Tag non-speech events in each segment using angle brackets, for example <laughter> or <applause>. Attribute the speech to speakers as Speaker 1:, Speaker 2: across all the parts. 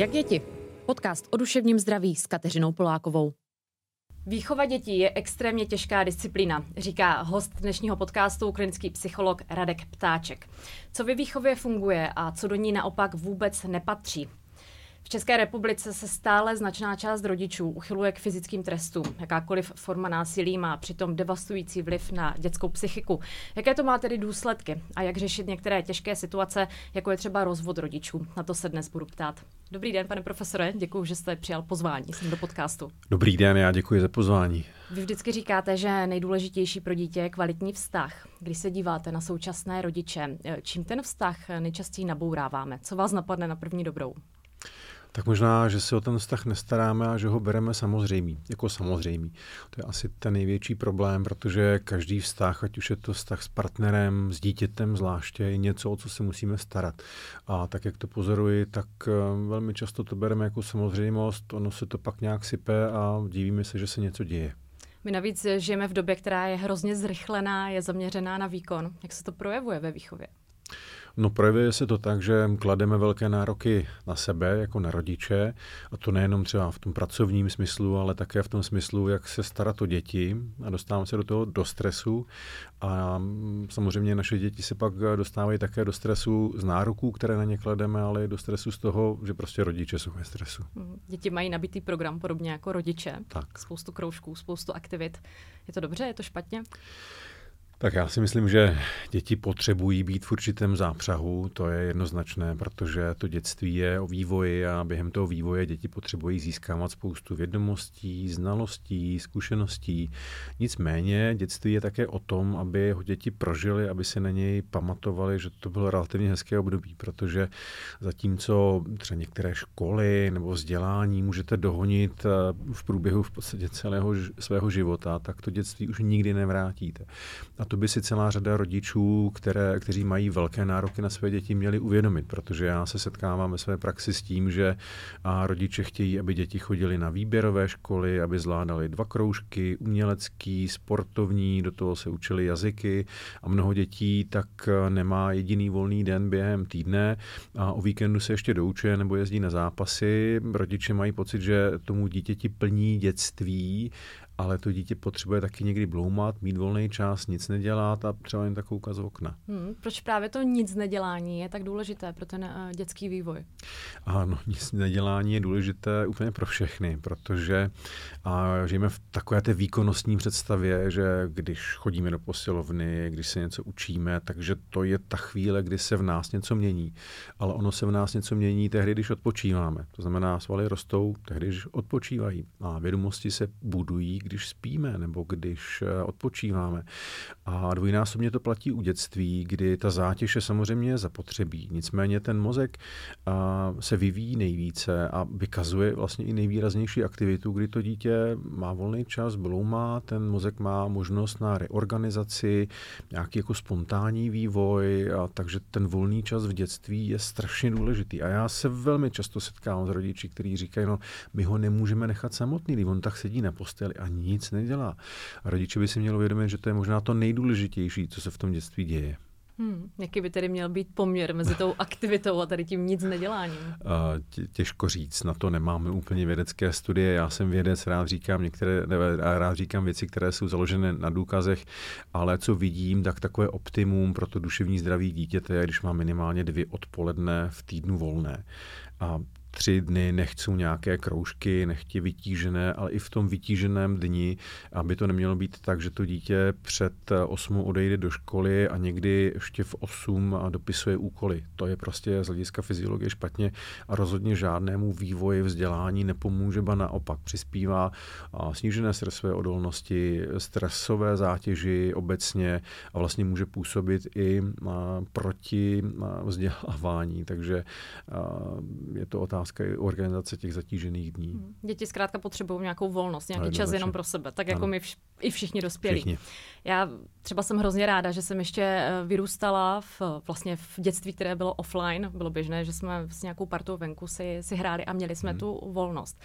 Speaker 1: Jak děti? Podcast o duševním zdraví s Kateřinou Polákovou. Výchova dětí je extrémně těžká disciplína, říká host dnešního podcastu klinický psycholog Radek Ptáček. Co ve výchově funguje a co do ní naopak vůbec nepatří? V České republice se stále značná část rodičů uchyluje k fyzickým trestům. Jakákoliv forma násilí má přitom devastující vliv na dětskou psychiku. Jaké to má tedy důsledky a jak řešit některé těžké situace, jako je třeba rozvod rodičů? Na to se dnes budu ptát. Dobrý den, pane profesore, děkuji, že jste přijal pozvání sem do podcastu.
Speaker 2: Dobrý den, já děkuji za pozvání.
Speaker 1: Vy vždycky říkáte, že nejdůležitější pro dítě je kvalitní vztah. Když se díváte na současné rodiče, čím ten vztah nejčastěji nabouráváme? Co vás napadne na první dobrou?
Speaker 2: Tak možná, že se o ten vztah nestaráme a že ho bereme samozřejmý, jako samozřejmý. To je asi ten největší problém, protože každý vztah, ať už je to vztah s partnerem, s dítětem zvláště, je něco, o co se musíme starat. A tak, jak to pozoruji, tak eh, velmi často to bereme jako samozřejmost, ono se to pak nějak sype a divíme se, že se něco děje.
Speaker 1: My navíc žijeme v době, která je hrozně zrychlená, je zaměřená na výkon. Jak se to projevuje ve výchově?
Speaker 2: No projevuje se to tak, že klademe velké nároky na sebe jako na rodiče a to nejenom třeba v tom pracovním smyslu, ale také v tom smyslu, jak se starat o děti a dostáváme se do toho do stresu a samozřejmě naše děti se pak dostávají také do stresu z nároků, které na ně klademe, ale i do stresu z toho, že prostě rodiče jsou ve stresu.
Speaker 1: Hmm, děti mají nabitý program podobně jako rodiče. Tak. Spoustu kroužků, spoustu aktivit. Je to dobře, je to špatně?
Speaker 2: Tak já si myslím, že děti potřebují být v určitém zápřahu, to je jednoznačné, protože to dětství je o vývoji a během toho vývoje děti potřebují získávat spoustu vědomostí, znalostí, zkušeností. Nicméně dětství je také o tom, aby ho děti prožili, aby se na něj pamatovali, že to bylo relativně hezké období, protože zatímco třeba některé školy nebo vzdělání můžete dohonit eh, v průběhu v podstatě celého svého života, tak to dětství už nikdy nevrátíte. A to by si celá řada rodičů, které, kteří mají velké nároky na své děti, měli uvědomit, protože já se setkávám ve své praxi s tím, že a rodiče chtějí, aby děti chodili na výběrové školy, aby zvládali dva kroužky, umělecký, sportovní, do toho se učili jazyky a mnoho dětí tak nemá jediný volný den během týdne a o víkendu se ještě doučuje nebo jezdí na zápasy. Rodiče mají pocit, že tomu dítěti plní dětství ale to dítě potřebuje taky někdy bloumat, mít volný čas, nic nedělat a třeba jen tak koukat z okna.
Speaker 1: Hmm, proč právě to nic nedělání je tak důležité pro ten uh, dětský vývoj?
Speaker 2: Ano, <laughs> nic nedělání je důležité úplně pro všechny, protože a žijeme v takové té výkonnostní představě, že když chodíme do posilovny, když se něco učíme, takže to je ta chvíle, kdy se v nás něco mění. Ale ono se v nás něco mění tehdy, když odpočíváme. To znamená, svaly rostou tehdy, když odpočívají. A vědomosti se budují, když spíme nebo když eh, odpočíváme. A dvojnásobně to platí u dětství, kdy ta zátěž je samozřejmě zapotřebí. Nicméně ten mozek se vyvíjí nejvíce a vykazuje vlastně i nejvýraznější aktivitu, kdy to dítě má volný čas, bloumá, ten mozek má možnost na reorganizaci, nějaký jako spontánní vývoj, a takže ten volný čas v dětství je strašně důležitý. A já se velmi často setkávám s rodiči, kteří říkají, no my ho nemůžeme nechat samotný, on tak sedí na posteli a nic nedělá. A rodiče by si měli uvědomit, že to je možná to nejdůležitější, co se v tom dětství děje.
Speaker 1: Hmm, jaký by tedy měl být poměr mezi tou aktivitou a tady tím nic neděláním?
Speaker 2: Tě, těžko říct, na to nemáme úplně vědecké studie. Já jsem vědec, rád říkám některé, ne, rád říkám věci, které jsou založené na důkazech, ale co vidím, tak takové optimum pro to duševní zdraví dítěte je, když má minimálně dvě odpoledne v týdnu volné. A tři dny nechcou nějaké kroužky, nechtě vytížené, ale i v tom vytíženém dni, aby to nemělo být tak, že to dítě před 8 odejde do školy a někdy ještě v 8 dopisuje úkoly. To je prostě z hlediska fyziologie špatně a rozhodně žádnému vývoji vzdělání nepomůže, ba naopak přispívá snížené stresové odolnosti, stresové zátěži obecně a vlastně může působit i proti vzdělávání. Takže je to otázka otázka i organizace těch zatížených dní. Hmm.
Speaker 1: Děti zkrátka potřebují nějakou volnost, nějaký no, čas jenom pro sebe, tak jako ano. my vš- i všichni dospělí. Všichni. Já třeba jsem hrozně ráda, že jsem ještě eh, vyrůstala v, vlastně v dětství, které bylo offline. Bylo běžné, že jsme s nějakou partou venku si, si hráli a měli jsme hmm. tu volnost.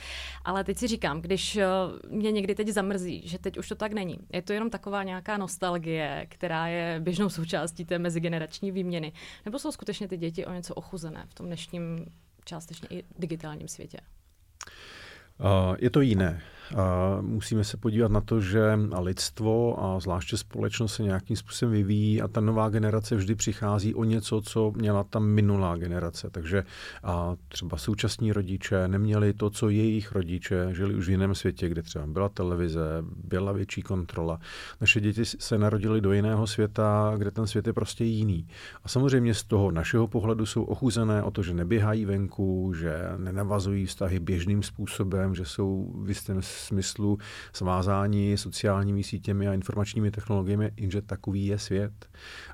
Speaker 1: Ale teď si říkám, když eh, mě někdy teď zamrzí, že teď už to tak není. Je to jenom taková nějaká nostalgie, která je běžnou <laughs> součástí té mezigenerační výměny. Nebo jsou skutečně ty děti o něco ochuzené v tom dnešním částečně i digitálním světě?
Speaker 2: Je to jiné. Musíme se podívat na to, že lidstvo a zvláště společnost se nějakým způsobem vyvíjí a ta nová generace vždy přichází o něco, co měla ta minulá generace. Takže a třeba současní rodiče neměli to, co jejich rodiče žili už v jiném světě, kde třeba byla televize, byla větší kontrola. Naše děti se narodily do jiného světa, kde ten svět je prostě jiný. A samozřejmě z toho našeho pohledu jsou ochuzené o to, že neběhají venku, že nenavazují vztahy běžným způsobem, že jsou v jistém smyslu svázání sociálními sítěmi a informačními technologiemi, jenže takový je svět.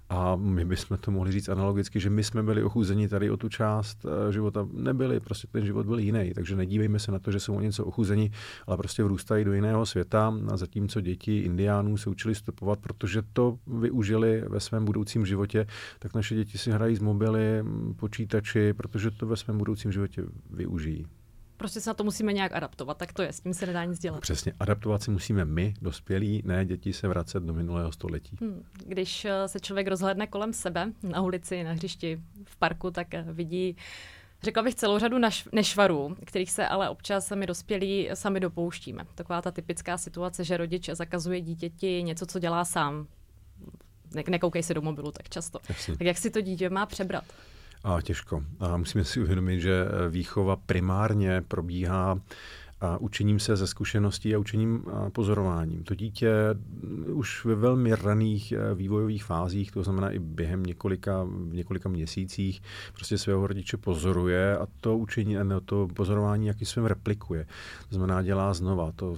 Speaker 2: A my bychom to mohli říct analogicky, že my jsme byli ochuzeni tady o tu část eh, života. Nebyli, prostě ten život byl jiný. Takže nedívejme se na to, že jsou o něco ochuzeni, ale prostě vrůstají do jiného světa. A zatímco děti indiánů se učili stopovat, protože to využili ve svém budoucím životě, tak naše děti si hrají z mobily, počítači, protože to ve svém budoucím životě využijí
Speaker 1: prostě se na to musíme nějak adaptovat, tak to je, s tím se nedá nic dělat.
Speaker 2: Přesně, adaptovat si musíme my, dospělí, ne děti se vracet do minulého století. Hmm.
Speaker 1: Když eh, se člověk rozhledne kolem sebe, na ulici, na hřišti, v parku, tak eh, vidí Řekla bych celou řadu naš, nešvarů, kterých se ale občas my dospělí sami dopouštíme. Taková ta typická situace, že rodič zakazuje dítěti něco, co dělá sám. Ne, nekoukej se do mobilu tak často. Jasně. Tak jak si to dítě má přebrat?
Speaker 2: A těžko. A musíme si uvědomit, že výchova primárně probíhá a učením se ze zkušeností a učením a pozorováním. To dítě už ve velmi raných eh, vývojových fázích, to znamená i během několika, několika měsících, prostě svého rodiče pozoruje a to učení, ne, to pozorování jakým svým replikuje. To znamená, dělá znova. To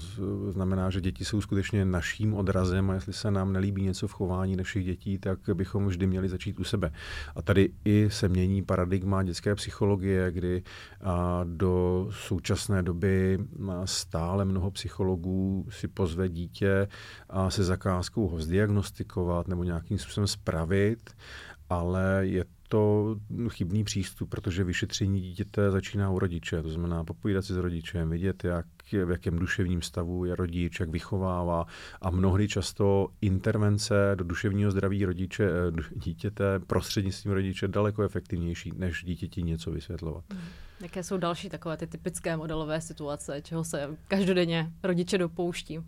Speaker 2: znamená, že děti jsou skutečně naším odrazem a jestli se nám nelíbí něco v chování našich dětí, tak bychom vždy měli začít u sebe. A tady i se mění paradigma dětské psychologie, kdy do současné doby stále mnoho psychologů si pozve dítě a se zakázkou ho zdiagnostikovat nebo nějakým způsobem spravit, ale je to chybný přístup, protože vyšetření dítěte začíná u rodiče. To znamená popovídat si s rodičem, vidět, jak, v jakém duševním stavu je rodič, jak vychovává a mnohdy často intervence do duševního zdraví rodiče, dítěte prostřednictvím rodiče daleko efektivnější, než dítěti něco vysvětlovat. Hmm.
Speaker 1: Jaké jsou další takové ty typické modelové situace, čeho se každodenně rodiče dopouští?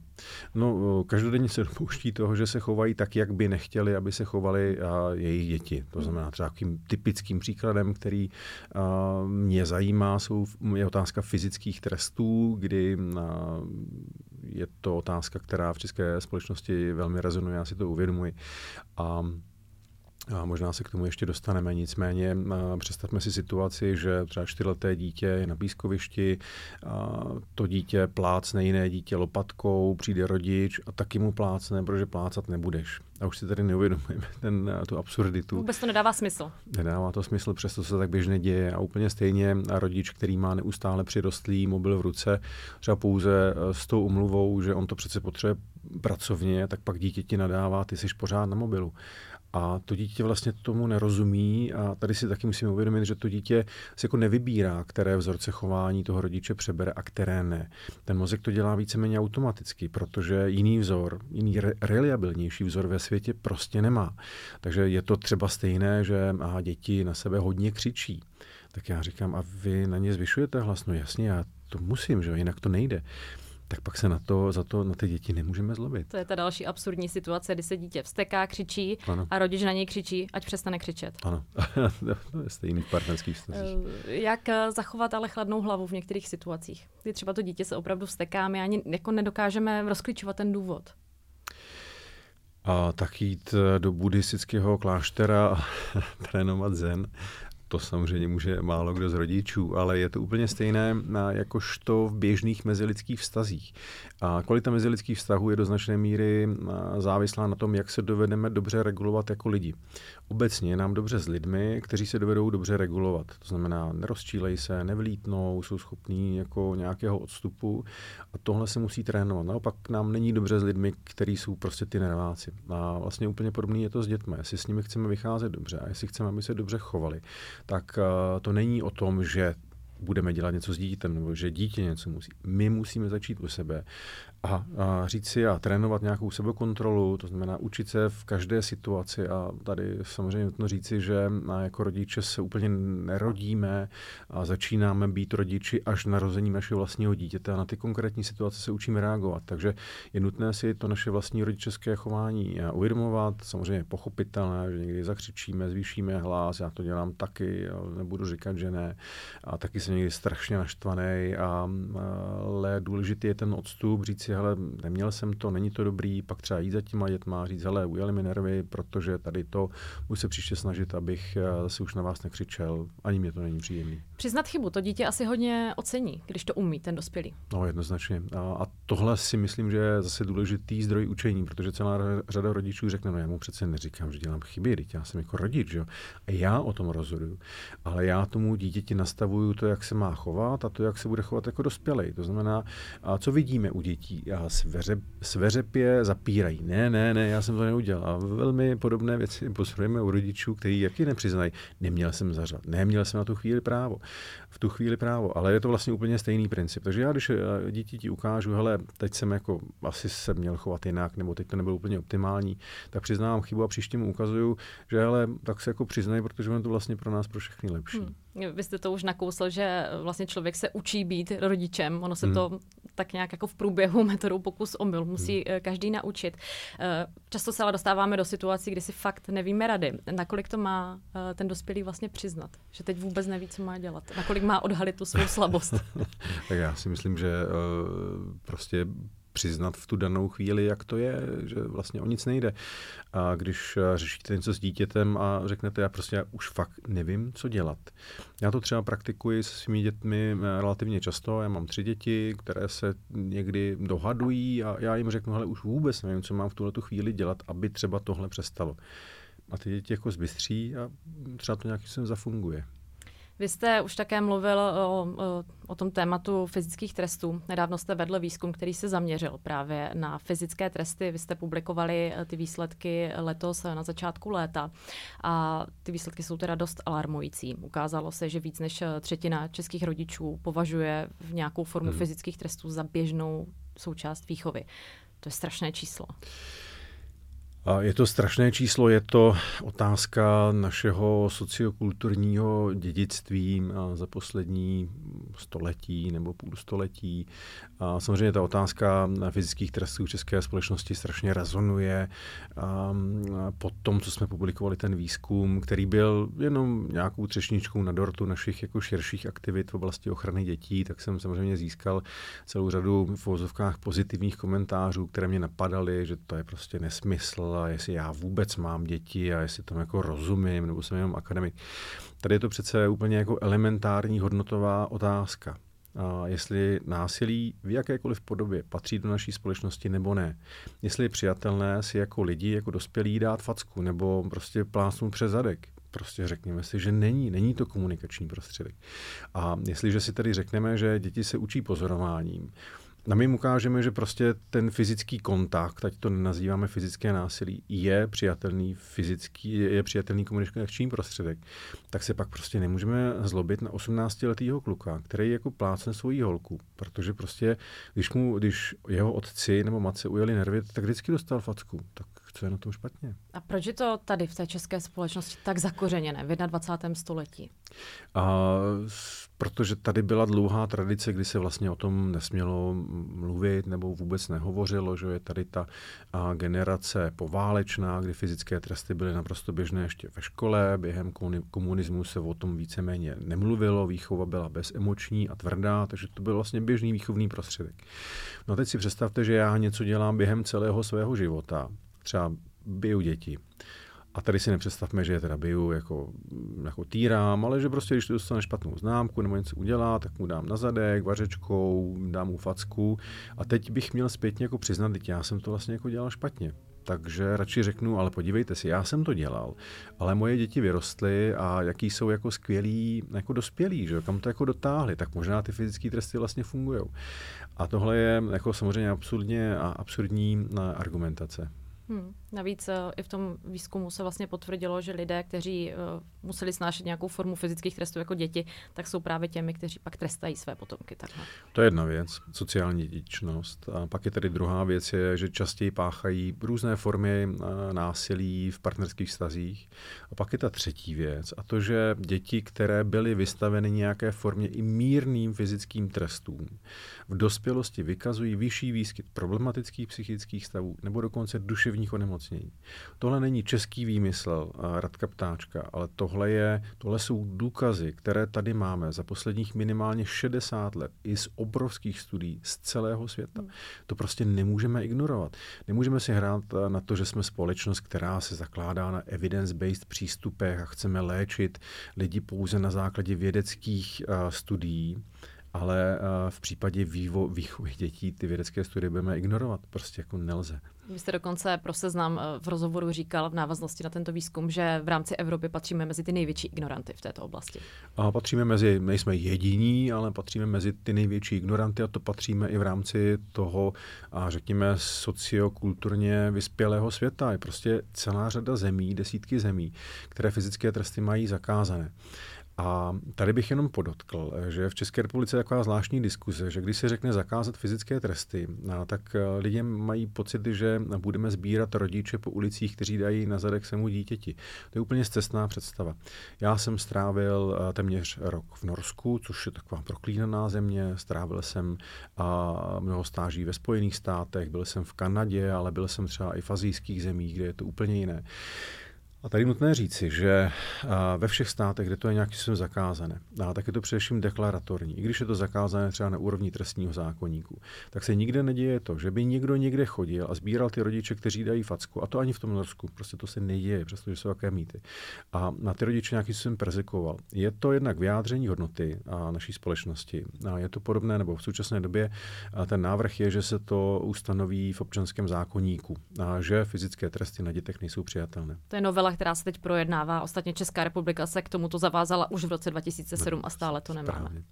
Speaker 2: No, každodenně se dopouští toho, že se chovají tak, jak by nechtěli, aby se chovali a jejich děti. To znamená třeba takým typickým příkladem, který a, mě zajímá, jsou, je otázka fyzických trestů, kdy a, je to otázka, která v české společnosti velmi rezonuje, já si to uvědomuji. A a možná se k tomu ještě dostaneme, nicméně představme si situaci, že třeba čtyřleté dítě je na pískovišti, a to dítě plácne jiné dítě lopatkou, přijde rodič a taky mu plácne, protože plácat nebudeš. A už si tady neuvědomujeme ten, tu absurditu.
Speaker 1: Vůbec to nedává smysl.
Speaker 2: Nedává to smysl, přesto se tak běžně děje. A úplně stejně rodič, který má neustále přirostlý mobil v ruce, třeba pouze e, s tou umluvou, že on to přece potřebuje pracovně, tak pak dítěti nadává, ty jsi pořád na mobilu. A to dítě vlastně tomu nerozumí a tady si taky musíme uvědomit, že to dítě se jako nevybírá, které vzorce chování toho rodiče přebere a které ne. Ten mozek to dělá víceméně automaticky, protože jiný vzor, jiný re- reliabilnější vzor ve světě prostě nemá. Takže je to třeba stejné, že aha, děti na sebe hodně křičí. Tak já říkám, a vy na ně zvyšujete hlas? No jasně, já to musím, že jinak to nejde tak pak se na to, za to na ty děti nemůžeme zlobit.
Speaker 1: To je ta další absurdní situace, kdy se dítě vsteká, křičí ano. a rodič na něj křičí, ať přestane křičet.
Speaker 2: Ano, <laughs> to je stejný v partnerských vztazích.
Speaker 1: Eh, jak eh, zachovat ale chladnou hlavu v některých situacích, kdy třeba to dítě se opravdu vsteká, my ani jako nedokážeme rozklíčovat ten důvod.
Speaker 2: A tak jít eh, do buddhistického kláštera a <laughs> trénovat zen to samozřejmě může málo kdo z rodičů, ale je to úplně stejné jakožto v běžných mezilidských vztazích. A kvalita mezilidských vztahů je do značné míry závislá na tom, jak se dovedeme dobře regulovat jako lidi. Obecně je nám dobře s lidmi, kteří se dovedou dobře regulovat. To znamená, nerozčílej se, nevlítnou, jsou schopní jako nějakého odstupu a tohle se musí trénovat. Naopak nám není dobře s lidmi, kteří jsou prostě ty nerváci. A vlastně úplně podobný je to s dětmi. Jestli s nimi chceme vycházet dobře a jestli chceme, aby se dobře chovali, tak eh, to není o tom, že budeme dělat něco s dítětem, nebo že dítě něco musí. My musíme začít u sebe a, a říct si a trénovat nějakou sebekontrolu, to znamená učit se v každé situaci a tady samozřejmě nutno říci, že jako rodiče se úplně nerodíme a začínáme být rodiči až narození našeho vlastního dítěte a na ty konkrétní situace se učíme reagovat. Takže je nutné si to naše vlastní rodičovské chování uvědomovat, samozřejmě pochopitelné, že někdy zakřičíme, zvýšíme hlas, já to dělám taky, nebudu říkat, že ne. A taky jsem někdy strašně naštvaný, a, ale důležitý je ten odstup, říct si, hele, neměl jsem to, není to dobrý, pak třeba jít za těma dětma, říct, hele, ujeli mi nervy, protože tady to, budu se příště snažit, abych eh, zase už na vás nekřičel, ani mě to není příjemný.
Speaker 1: Přiznat chybu, to dítě asi hodně ocení, když to umí ten dospělý.
Speaker 2: No, jednoznačně. A, a tohle si myslím, že je zase důležitý zdroj učení, protože celá řada rodičů řekne, no já mu přece neříkám, že dělám chyby, teď já jsem jako rodič, jo? A já o tom rozhoduju. Ale já tomu dítěti nastavuju to, jak se má chovat a to, jak se bude chovat jako dospělý. To znamená, a co vidíme u dětí? Já sveře, sveřepě zapírají. Ne, ne, ne, já jsem to neudělal. A velmi podobné věci pozorujeme u rodičů, kteří jaký nepřiznají. Neměl jsem zařad, neměl jsem na tu chvíli právo. V tu chvíli právo, ale je to vlastně úplně stejný princip. Takže já, když eh, děti ti ukážu, hele, teď jsem jako asi se měl chovat jinak, nebo teď to nebylo úplně optimální, tak přiznávám chybu a příště mu ukazuju, že hele, tak se jako přiznají, protože je to vlastně pro nás pro všechny lepší. Hmm.
Speaker 1: Vy jste to už nakousl, že vlastně člověk se učí být rodičem. Ono se hmm. to tak nějak jako v průběhu <laughs> metodou pokus omyl musí hmm. každý naučit. Eh, často se ale dostáváme do situací, kdy si fakt nevíme rady. Nakolik to má eh, ten dospělý vlastně přiznat? Že teď vůbec neví, co má dělat. Nakolik má odhalit tu svou slabost? <laughs>
Speaker 2: tak já si myslím, že prostě přiznat v tu danou chvíli, jak to je, že vlastně o nic nejde. A když eh, řešíte něco s dítětem a řeknete, já prostě už fakt nevím, co dělat. Já to třeba praktikuji se svými dětmi eh, relativně často. Já mám tři děti, které se někdy dohadují a já jim řeknu, ale už vůbec nevím, co mám v tuhle chvíli dělat, aby třeba tohle přestalo. A ty děti jako zbystří a třeba to nějakým způsobem zafunguje.
Speaker 1: Vy jste už také mluvil o, o, o tom tématu fyzických trestů. Nedávno jste vedl výzkum, který se zaměřil právě na fyzické tresty. Vy jste publikovali eh, ty výsledky letos eh, na začátku léta a ty výsledky jsou teda dost alarmující. Ukázalo se, že víc než eh, třetina českých rodičů považuje v nějakou formu hmm. fyzických trestů za běžnou součást výchovy. To je strašné číslo.
Speaker 2: Je to strašné číslo, je to otázka našeho sociokulturního dědictví za poslední století nebo půl století. Samozřejmě ta otázka fyzických trestů české společnosti strašně rezonuje. Po tom, co jsme publikovali ten výzkum, který byl jenom nějakou třešničkou na dortu našich jako širších aktivit v oblasti ochrany dětí, tak jsem samozřejmě získal celou řadu v pozitivních komentářů, které mě napadaly, že to je prostě nesmysl a jestli já vůbec mám děti a jestli tomu jako rozumím, nebo jsem jenom akademik. Tady je to přece úplně jako elementární hodnotová otázka. A jestli násilí v jakékoliv podobě patří do naší společnosti nebo ne. Jestli je přijatelné si jako lidi, jako dospělí dát facku nebo prostě plásnout přes zadek. Prostě řekněme si, že není, není to komunikační prostředek. A jestliže si tedy řekneme, že děti se učí pozorováním, a my jim ukážeme, že prostě ten fyzický kontakt, ať to nazýváme fyzické násilí, je přijatelný fyzický, je přijatelný komunikační prostředek, tak se pak prostě nemůžeme zlobit na 18-letého kluka, který jako plácen svojí holku, protože prostě, když mu, když jeho otci nebo matce ujeli nervy, tak vždycky dostal facku. Tak co je na tom špatně.
Speaker 1: A proč je to tady v té české společnosti tak zakořeněné v 21. století?
Speaker 2: A, protože tady byla dlouhá tradice, kdy se vlastně o tom nesmělo mluvit nebo vůbec nehovořilo, že je tady ta a, generace poválečná, kdy fyzické tresty byly naprosto běžné ještě ve škole, během komunismu se o tom víceméně nemluvilo, výchova byla bezemoční a tvrdá, takže to byl vlastně běžný výchovný prostředek. No a teď si představte, že já něco dělám během celého svého života třeba biju děti. A tady si nepředstavme, že je teda biju jako, jako týrám, ale že prostě, když dostane špatnou známku nebo něco udělá, tak mu dám na zadek, vařečkou, dám mu facku. A teď bych měl zpětně jako přiznat, že já jsem to vlastně jako dělal špatně. Takže radši řeknu, ale podívejte si, já jsem to dělal, ale moje děti vyrostly a jaký jsou jako skvělí, jako dospělí, že kam to jako dotáhli, tak možná ty fyzické tresty vlastně fungují. A tohle je jako samozřejmě absurdně a absurdní argumentace.
Speaker 1: Hmm. Navíc uh, i v tom výzkumu se vlastně potvrdilo, že lidé, kteří uh, museli snášet nějakou formu fyzických trestů jako děti, tak jsou právě těmi, kteří pak trestají své potomky. Takhle.
Speaker 2: To je jedna věc, sociální dědičnost. A pak je tady druhá věc, je, že častěji páchají různé formy uh, násilí v partnerských stazích. A pak je ta třetí věc, a to, že děti, které byly vystaveny nějaké formě i mírným fyzickým trestům, v dospělosti vykazují vyšší výskyt problematických psychických stavů nebo dokonce duševních onemocnění. Tohle není český výmysl Radka Ptáčka, ale tohle, je, tohle jsou důkazy, které tady máme za posledních minimálně 60 let i z obrovských studií z celého světa. Hmm. To prostě nemůžeme ignorovat. Nemůžeme si hrát na to, že jsme společnost, která se zakládá na evidence-based přístupech a chceme léčit lidi pouze na základě vědeckých uh, studií ale eh, v případě vývo, výchovy dětí ty vědecké studie budeme ignorovat. Prostě jako nelze.
Speaker 1: Vy jste dokonce pro seznam eh, v rozhovoru říkal v návaznosti na tento výzkum, že v rámci Evropy patříme mezi ty největší ignoranty v této oblasti.
Speaker 2: A patříme mezi, nejsme jediní, ale patříme mezi ty největší ignoranty a to patříme i v rámci toho, a řekněme, sociokulturně vyspělého světa. Je prostě celá řada zemí, desítky zemí, které fyzické tresty mají zakázané. A tady bych jenom podotkl, že v České republice je taková zvláštní diskuze, že když se řekne zakázat fyzické tresty, tak eh, lidé mají pocit, že budeme sbírat rodiče po ulicích, kteří dají na zadek svému dítěti. To je úplně zcestná představa. Já jsem strávil eh, téměř rok v Norsku, což je taková proklínaná země. Strávil jsem mnoho stáží ve Spojených státech, byl jsem v Kanadě, ale byl jsem třeba i v azijských zemích, kde je to úplně jiné. A tady nutné říci, že ve všech státech, kde to je nějakým způsobem zakázané, a tak je to především deklaratorní. I když je to zakázané třeba na úrovni trestního zákonníku, tak se nikde neděje to, že by někdo někde chodil a sbíral ty rodiče, kteří dají facku. A to ani v tom Norsku. Prostě to se neděje, přestože jsou jaké mýty. A na ty rodiče nějakým způsobem persekuoval. Je to jednak vyjádření hodnoty a naší společnosti. A je to podobné, nebo v současné době ten návrh je, že se to ustanoví v občanském zákonníku, a že fyzické tresty na dětech nejsou přijatelné.
Speaker 1: To je novela, která se teď projednává. Ostatně Česká republika se k tomuto zavázala už v roce 2007 a stále to nemáme. Správně.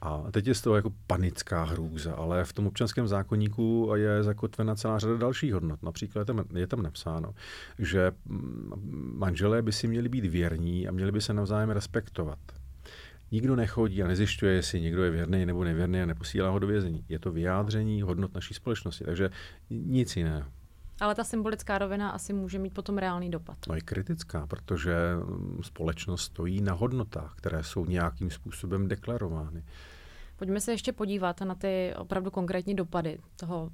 Speaker 2: A teď je z toho jako panická hrůza, ale v tom občanském zákonníku je zakotvena celá řada dalších hodnot. Například je tam, je tam napsáno, že mm, manželé by si měli být věrní a měli by se navzájem respektovat. Nikdo nechodí a nezjišťuje, jestli někdo je věrný nebo nevěrný a neposílá ho do vězení. Je to vyjádření hodnot naší společnosti, takže nic jiného.
Speaker 1: Ale ta symbolická rovina asi může mít potom reálný dopad.
Speaker 2: No je kritická, protože mm, společnost stojí na hodnotách, které jsou nějakým způsobem deklarovány.
Speaker 1: Pojďme se ještě podívat na ty opravdu konkrétní dopady toho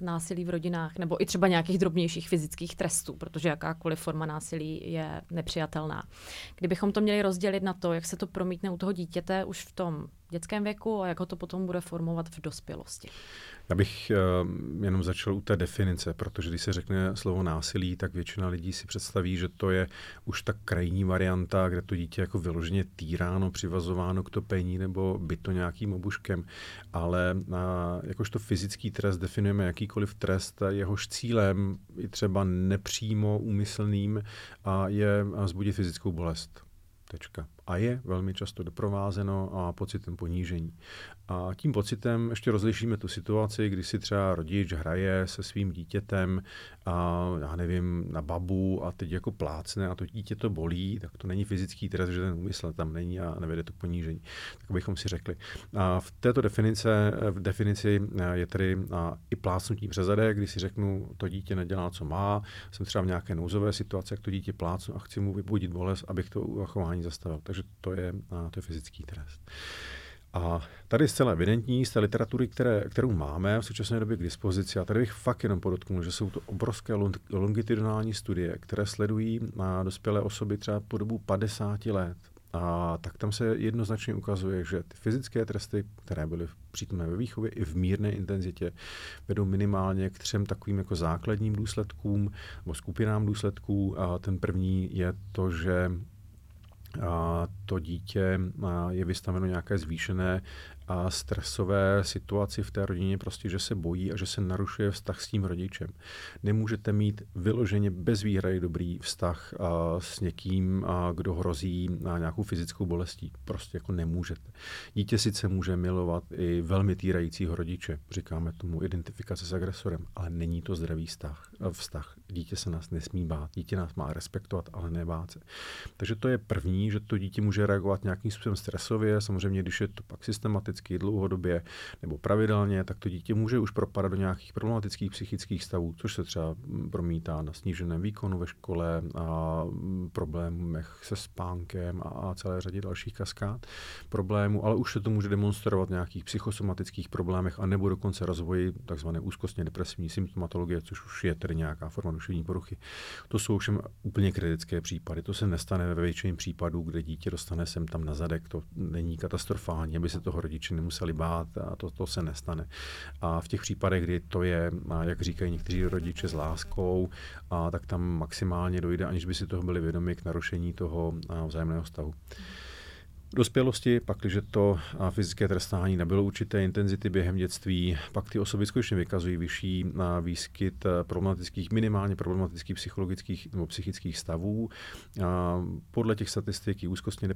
Speaker 1: násilí v rodinách nebo i třeba nějakých drobnějších fyzických trestů, protože jakákoliv forma násilí je nepřijatelná. Kdybychom to měli rozdělit na to, jak se to promítne u toho dítěte už v tom dětském věku a jak ho to potom bude formovat v dospělosti.
Speaker 2: Já bych uh, jenom začal u té definice, protože když se řekne slovo násilí, tak většina lidí si představí, že to je už ta krajní varianta, kde to dítě jako vyloženě týráno, přivazováno k topení nebo byto nějakým obuškem. Ale uh, jakožto fyzický trest definujeme jakýkoliv trest, jehož cílem i třeba nepřímo úmyslným a je zbudit fyzickou bolest. Tečka. A je velmi často doprovázeno a pocitem ponížení. A tím pocitem ještě rozlišíme tu situaci, kdy si třeba rodič hraje se svým dítětem a já nevím, na babu a teď jako plácne a to dítě to bolí, tak to není fyzický trest, že ten úmysl tam není a nevede to k ponížení. Tak bychom si řekli. A v této definice, v definici je tedy i plácnutí přes zadek, kdy si řeknu, to dítě nedělá, co má, jsem třeba v nějaké nouzové situaci, jak to dítě plácnu a chci mu vybudit bolest, abych to chování zastavil. Takže to je, to je fyzický trest. A tady je zcela evidentní z té literatury, které, kterou máme v současné době k dispozici, a tady bych fakt jenom podotknul, že jsou to obrovské longitudinální studie, které sledují na dospělé osoby třeba po dobu 50 let. A tak tam se jednoznačně ukazuje, že ty fyzické tresty, které byly přítomné ve výchově i v mírné intenzitě, vedou minimálně k třem takovým jako základním důsledkům nebo skupinám důsledků. A ten první je to, že to dítě je vystaveno nějaké zvýšené a stresové situaci v té rodině, prostě, že se bojí a že se narušuje vztah s tím rodičem. Nemůžete mít vyloženě bez výhrady dobrý vztah a, s někým, a, kdo hrozí na nějakou fyzickou bolestí. Prostě jako nemůžete. Dítě sice může milovat i velmi týrajícího rodiče, říkáme tomu identifikace s agresorem, ale není to zdravý vztah. vztah. Dítě se nás nesmí bát, dítě nás má respektovat, ale nebát se. Takže to je první, že to dítě může reagovat nějakým způsobem stresově. Samozřejmě, když je to pak systematicky, dlouhodobě nebo pravidelně, tak to dítě může už propadat do nějakých problematických psychických stavů, což se třeba promítá na sníženém výkonu ve škole a problémech se spánkem a celé řadě dalších kaskád problémů, ale už se to může demonstrovat v nějakých psychosomatických problémech a nebo dokonce rozvoji tzv. úzkostně depresivní symptomatologie, což už je tedy nějaká forma duševní poruchy. To jsou všem úplně kritické případy. To se nestane ve většině případů, kde dítě dostane sem tam na zadek. To není katastrofální, aby se toho rodiče nemuseli bát a to, to se nestane. A v těch případech, kdy to je, jak říkají někteří rodiče, s láskou, a tak tam maximálně dojde, aniž by si toho byli vědomi k narušení toho vzájemného vztahu. V dospělosti, pak, když to fyzické trestání nebylo určité intenzity během dětství, pak ty osoby skutečně vykazují vyšší výskyt eh, problematických, minimálně problematických psychologických nebo psychických stavů. Podle těch statistik i úzkostně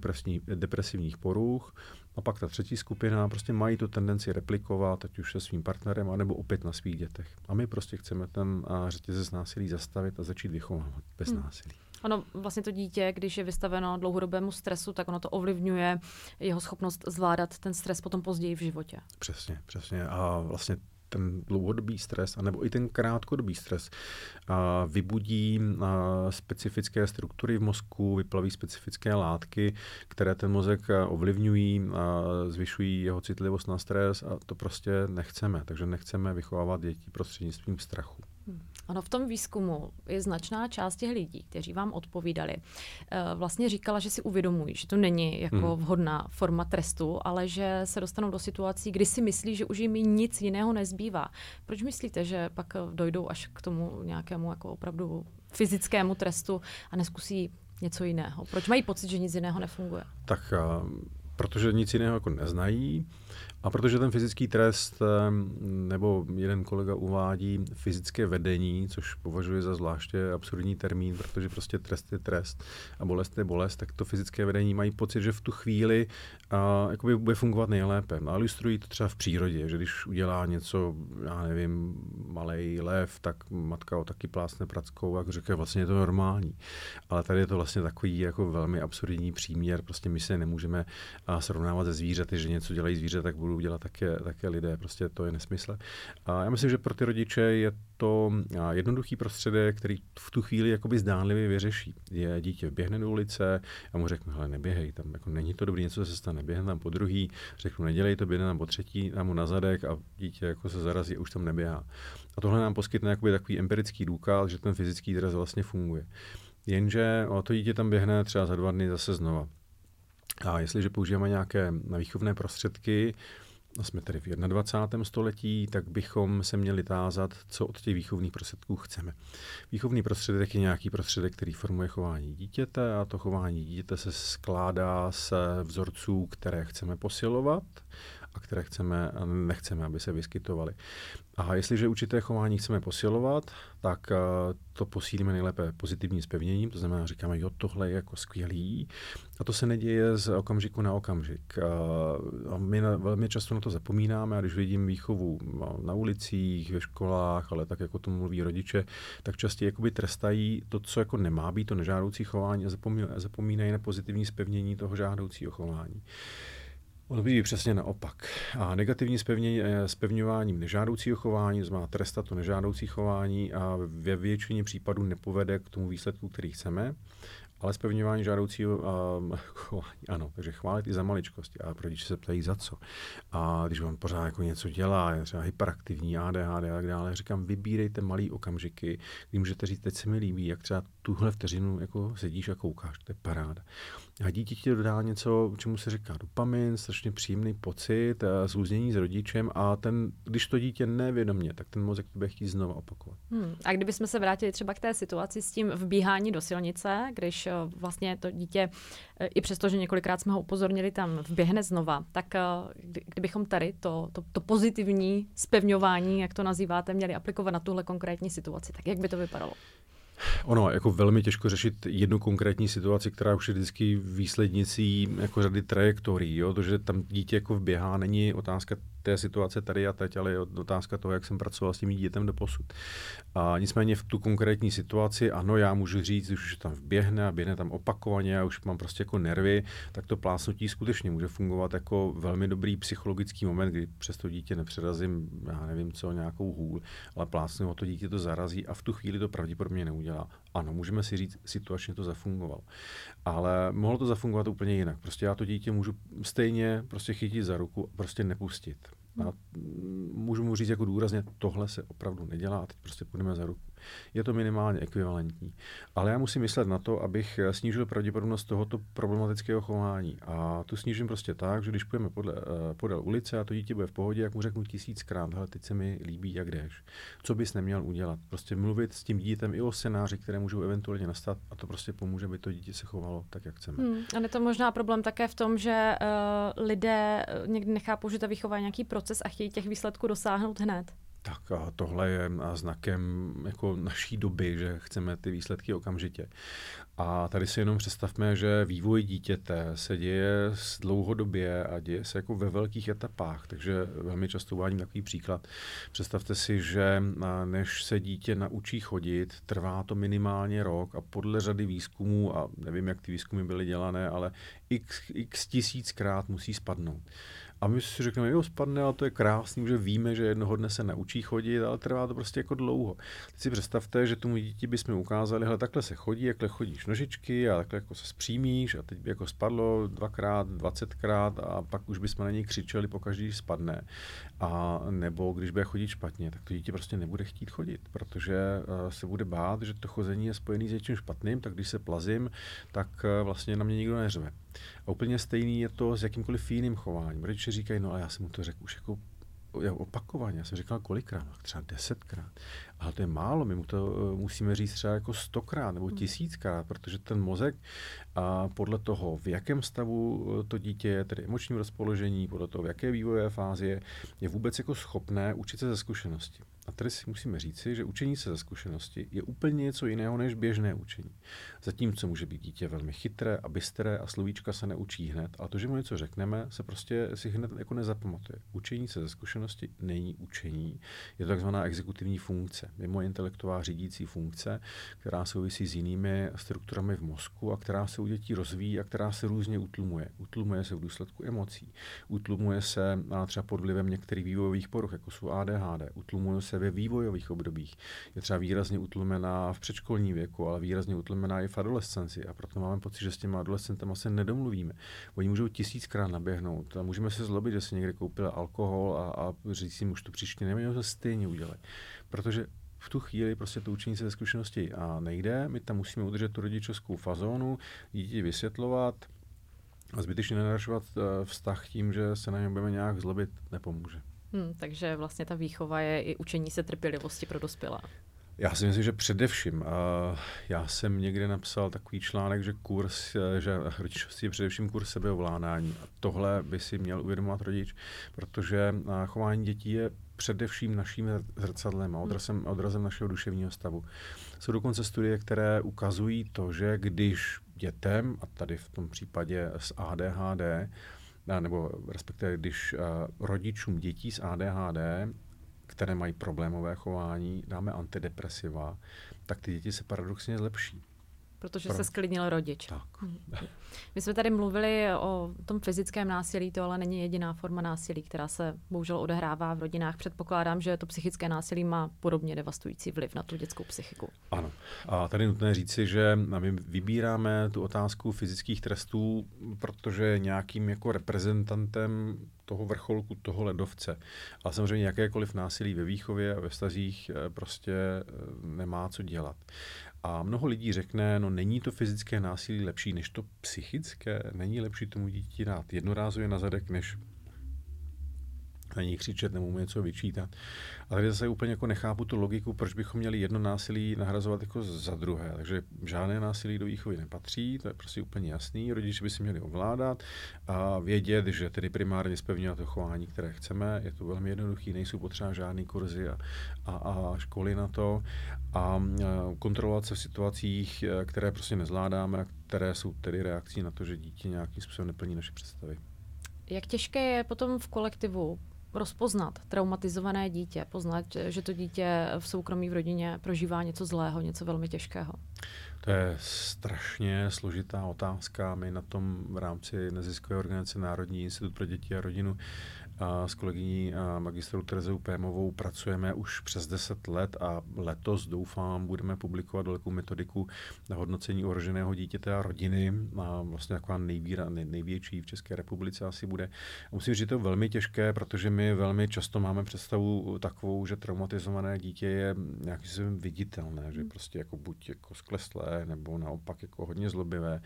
Speaker 2: depresivních poruch. A pak ta třetí skupina prostě mají tu tendenci replikovat, ať už se svým partnerem, anebo opět na svých dětech. A my prostě chceme ten řetězec násilí zastavit a začít vychovávat bez hmm. násilí.
Speaker 1: Ono vlastně to dítě, když je vystaveno dlouhodobému stresu, tak ono to ovlivňuje jeho schopnost zvládat ten stres potom později v životě.
Speaker 2: Přesně, přesně. A vlastně ten dlouhodobý stres, anebo i ten krátkodobý stres a vybudí a specifické struktury v mozku, vyplaví specifické látky, které ten mozek ovlivňují, a zvyšují jeho citlivost na stres a to prostě nechceme. Takže nechceme vychovávat děti prostřednictvím strachu.
Speaker 1: Ono v tom výzkumu je značná část těch lidí, kteří vám odpovídali, eh, vlastně říkala, že si uvědomují, že to není jako hmm. vhodná forma trestu, ale že se dostanou do situací, kdy si myslí, že už jim nic jiného nezbývá. Proč myslíte, že pak eh, dojdou až k tomu nějakému jako opravdu fyzickému trestu a neskusí něco jiného? Proč mají pocit, že nic jiného nefunguje?
Speaker 2: Tak uh, protože nic jiného jako neznají, a protože ten fyzický trest, nebo jeden kolega uvádí fyzické vedení, což považuje za zvláště absurdní termín, protože prostě trest je trest a bolest je bolest, tak to fyzické vedení mají pocit, že v tu chvíli a, jakoby bude fungovat nejlépe. A ilustrují to třeba v přírodě, že když udělá něco, já nevím, malý lev, tak matka ho taky plásne prackou a řekne, vlastně je to normální. Ale tady je to vlastně takový jako velmi absurdní příměr, prostě my se nemůžeme srovnávat ze zvířaty, že něco dělají zvířata, tak budou dělat také, také lidé. Prostě to je nesmysl. A já myslím, že pro ty rodiče je to jednoduchý prostředek, který v tu chvíli jakoby zdánlivě vyřeší. Je dítě běhne do ulice, a mu řeknu, hele, neběhej, tam jako není to dobrý, něco se stane, běhne tam po druhý, řeknu, nedělej to, běhne tam po třetí, dám mu na zadek a dítě jako se zarazí a už tam neběhá. A tohle nám poskytne jakoby takový empirický důkaz, že ten fyzický dres vlastně funguje. Jenže to dítě tam běhne třeba za dva dny zase znova. A jestliže používáme nějaké výchovné prostředky, jsme tedy v 21. století, tak bychom se měli tázat, co od těch výchovných prostředků chceme. Výchovný prostředek je nějaký prostředek, který formuje chování dítěte a to chování dítěte se skládá z vzorců, které chceme posilovat a které chceme nechceme, aby se vyskytovaly. A jestliže určité chování chceme posilovat, tak eh, to posílíme nejlépe pozitivním zpevněním, to znamená, říkáme, jo, tohle je jako skvělý. A to se neděje z okamžiku na okamžik. A my na, velmi často na to zapomínáme a když vidím výchovu na ulicích, ve školách, ale tak jako to mluví rodiče, tak častěji jakoby trestají to, co jako nemá být, to nežádoucí chování a zapomínají na pozitivní zpevnění toho žádoucího chování. By přesně naopak. A negativní spevňování nežádoucího chování, znamená trestat to nežádoucí chování a ve většině případů nepovede k tomu výsledku, který chceme. Ale spevňování žádoucího uh, chování, ano, takže chválit i za maličkosti. A rodiče se ptají za co. A když on pořád jako něco dělá, je třeba hyperaktivní, ADHD a tak dále, říkám, vybírejte malý okamžiky, kdy můžete říct, teď se mi líbí, jak třeba tuhle vteřinu jako sedíš a koukáš, to je paráda. A dítě ti dodá něco, čemu se říká dopamin, strašně příjemný pocit, zúznění s rodičem a ten, když to dítě nevědomě, tak ten mozek to bude chtít znovu opakovat.
Speaker 1: Hmm. A kdybychom se vrátili třeba k té situaci s tím vbíhání do silnice, když eh, vlastně to dítě, eh, i přesto, že několikrát jsme ho upozornili, tam vběhne znova, tak eh, kdybychom tady to, to, to pozitivní spevňování, jak to nazýváte, měli aplikovat na tuhle konkrétní situaci, tak jak by to vypadalo?
Speaker 2: Ono, jako velmi těžko řešit jednu konkrétní situaci, která už je vždycky výslednicí jako řady trajektorií. Jo? To, že tam dítě jako vběhá, není otázka té situace tady a teď, ale je otázka toho, jak jsem pracoval s tím dítětem do posud. A nicméně v tu konkrétní situaci, ano, já můžu říct, když už tam vběhne a běhne tam opakovaně a už mám prostě jako nervy, tak to plásnutí skutečně může fungovat jako velmi dobrý psychologický moment, kdy přes to dítě nepřerazím, já nevím co, nějakou hůl, ale plásnu to dítě to zarazí a v tu chvíli to pravděpodobně neudělá. Ano, můžeme si říct, situačně to zafungovalo. Ale mohlo to zafungovat úplně jinak. Prostě já to dítě můžu stejně prostě chytit za ruku a prostě nepustit. A můžu mu říct jako důrazně, tohle se opravdu nedělá a teď prostě půjdeme za ruku je to minimálně ekvivalentní. Ale já musím myslet na to, abych snížil pravděpodobnost tohoto problematického chování. A tu snížím prostě tak, že když půjdeme podle, eh, podél ulice a to dítě bude v pohodě, jak mu řeknu tisíckrát, hele, teď se mi líbí, jak jdeš. Co bys neměl udělat? Prostě mluvit s tím dítětem i o scénáři, které můžou eventuálně nastat a to prostě pomůže, aby to dítě se chovalo tak, jak chceme. Hmm.
Speaker 1: A je to možná problém také v tom, že uh, lidé eh, někdy nechápou, že ta výchova je nějaký proces a chtějí těch výsledků dosáhnout hned.
Speaker 2: Tak a tohle je znakem jako naší doby, že chceme ty výsledky okamžitě. A tady si jenom představme, že vývoj dítěte se děje dlouhodobě a děje se jako ve velkých etapách. Takže velmi často uvádím takový příklad. Představte si, že než se dítě naučí chodit, trvá to minimálně rok a podle řady výzkumů, a nevím, jak ty výzkumy byly dělané, ale x, x tisíckrát musí spadnout. A my si řekneme, jo, spadne, ale to je krásný, že víme, že jednoho dne se naučí chodit, ale trvá to prostě jako dlouho. Teď si představte, že tomu dítě bychom ukázali, hele, takhle se chodí, jakhle chodíš nožičky a takhle jako se zpřímíš a teď by jako spadlo dvakrát, dvacetkrát a pak už bychom na něj křičeli po každý spadne. A nebo když bude chodit špatně, tak to dítě prostě nebude chtít chodit, protože uh, se bude bát, že to chození je spojené s něčím špatným, tak když se plazím, tak uh, vlastně na mě nikdo neřve. A úplně stejný je to s jakýmkoliv jiným chováním. Rodiče říkají, no a já jsem mu to řekl už jako opakovaně. Já jsem říkal kolikrát, no, třeba desetkrát. Ale to je málo, my mu to uh, musíme říct třeba jako stokrát nebo hmm. tisíckrát, protože ten mozek a podle toho, v jakém stavu uh, to dítě je, tedy emočním rozpoložení, podle toho, v jaké vývojové fázi je, je vůbec jako schopné učit se ze zkušenosti. A tady si musíme říci, že učení se ze zkušenosti je úplně něco jiného než běžné učení. Zatímco může být dítě velmi chytré a bystré a slovíčka se neučí hned, ale to, že mu něco řekneme, se prostě si hned jako nezapamatuje. Učení se ze zkušenosti není učení, je to takzvaná exekutivní funkce, mimo intelektová řídící funkce, která souvisí s jinými strukturami v mozku a která se u dětí rozvíjí a která se různě utlumuje. Utlumuje se v důsledku emocí, utlumuje se třeba pod vlivem některých vývojových poruch, jako jsou ADHD, utlumuje se ve vývojových obdobích. Je třeba výrazně utlumená v předškolní věku, ale výrazně utlumená i v adolescenci. A proto máme pocit, že s těmi adolescentem se nedomluvíme. Oni můžou tisíckrát naběhnout a můžeme se zlobit, že si někde koupil alkohol a, a říct si, už to příště neměl, to stejně udělat. Protože v tu chvíli prostě to učení se ze zkušenosti a nejde. My tam musíme udržet tu rodičovskou fazónu, dítě vysvětlovat, a zbytečně nenarašovat eh, vztah tím, že se na něm budeme nějak zlobit, nepomůže.
Speaker 1: Hmm, takže vlastně ta výchova je i učení se trpělivosti pro dospělá.
Speaker 2: Já si myslím, že především. Uh, já jsem někde napsal takový článek, že kurz, eh, že rodičovství je především kurz sebeovládání. A tohle by si měl uvědomovat rodič, protože chování dětí je především naším zrcadlem a odrazem, odrazem našeho duševního stavu. Jsou dokonce studie, které ukazují to, že když dětem, a tady v tom případě s ADHD, nebo respektive když rodičům dětí s ADHD, které mají problémové chování, dáme antidepresiva, tak ty děti se paradoxně zlepší.
Speaker 1: Protože Pro... se sklidnil rodič.
Speaker 2: Tak.
Speaker 1: Mhm. My jsme tady mluvili o tom fyzickém násilí, to ale není jediná forma násilí, která se bohužel odehrává v rodinách. Předpokládám, že to psychické násilí má podobně devastující vliv na tu dětskou psychiku.
Speaker 2: Ano. A tady nutné říci, že my vybíráme tu otázku fyzických trestů, protože nějakým jako reprezentantem toho vrcholku, toho ledovce. A samozřejmě jakékoliv násilí ve výchově a ve stazích eh, prostě eh, nemá co dělat. A mnoho lidí řekne, no není to fyzické násilí lepší než to psychické, není lepší tomu dítě dát jednorázově na zadek, než na ní křičet nebo mu něco vyčítat. A tady zase úplně jako nechápu tu logiku, proč bychom měli jedno násilí nahrazovat jako za druhé. Takže žádné násilí do výchovy nepatří, to je prostě úplně jasný. Rodiče by si měli ovládat a vědět, že tedy primárně spevňovat to chování, které chceme. Je to velmi jednoduché, nejsou potřeba žádné kurzy a, a, a školy na to. A, a kontrolovat se v situacích, které prostě nezvládáme které jsou tedy reakcí na to, že dítě nějakým způsobem neplní naše představy.
Speaker 1: Jak těžké je potom v kolektivu rozpoznat traumatizované dítě, poznat, že to dítě v soukromí v rodině prožívá něco zlého, něco velmi těžkého?
Speaker 2: To je strašně složitá otázka. My na tom v rámci neziskové organizace Národní institut pro děti a rodinu s kolegyní magistrou Terezou Pémovou pracujeme už přes 10 let a letos doufám budeme publikovat velkou metodiku na hodnocení ohroženého dítěte a rodiny. A vlastně taková nejvíra, nej, největší v České republice asi bude. A musím říct, že to je velmi těžké, protože my velmi často máme představu takovou, že traumatizované dítě je nějakým viditelné, že prostě jako buď jako skleslé nebo naopak jako hodně zlobivé,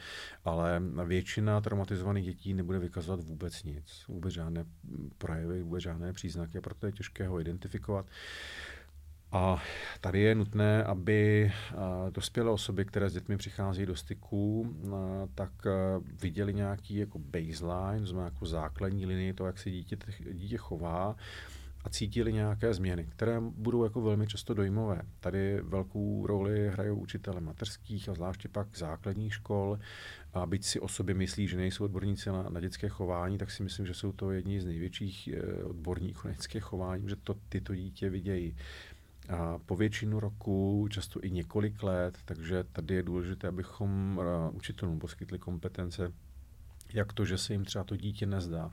Speaker 2: ale většina traumatizovaných dětí nebude vykazovat vůbec nic, vůbec žádné projevy, vůbec žádné příznaky, proto je těžké ho identifikovat. A tady je nutné, aby dospělé osoby, které s dětmi přichází do styku, tak viděli nějaký jako baseline, znamená jako základní linii to, jak se dítě, dítě chová a cítili nějaké změny, které budou jako velmi často dojmové. Tady velkou roli hrajou učitele mateřských a zvláště pak základních škol. A byť si o sobě myslí, že nejsou odborníci na, na dětské chování, tak si myslím, že jsou to jedni z největších eh, odborníků na dětské chování, že to tyto dítě vidějí a po většinu roku, často i několik let, takže tady je důležité, abychom uh, učitelům poskytli kompetence jak to, že se jim třeba to dítě nezdá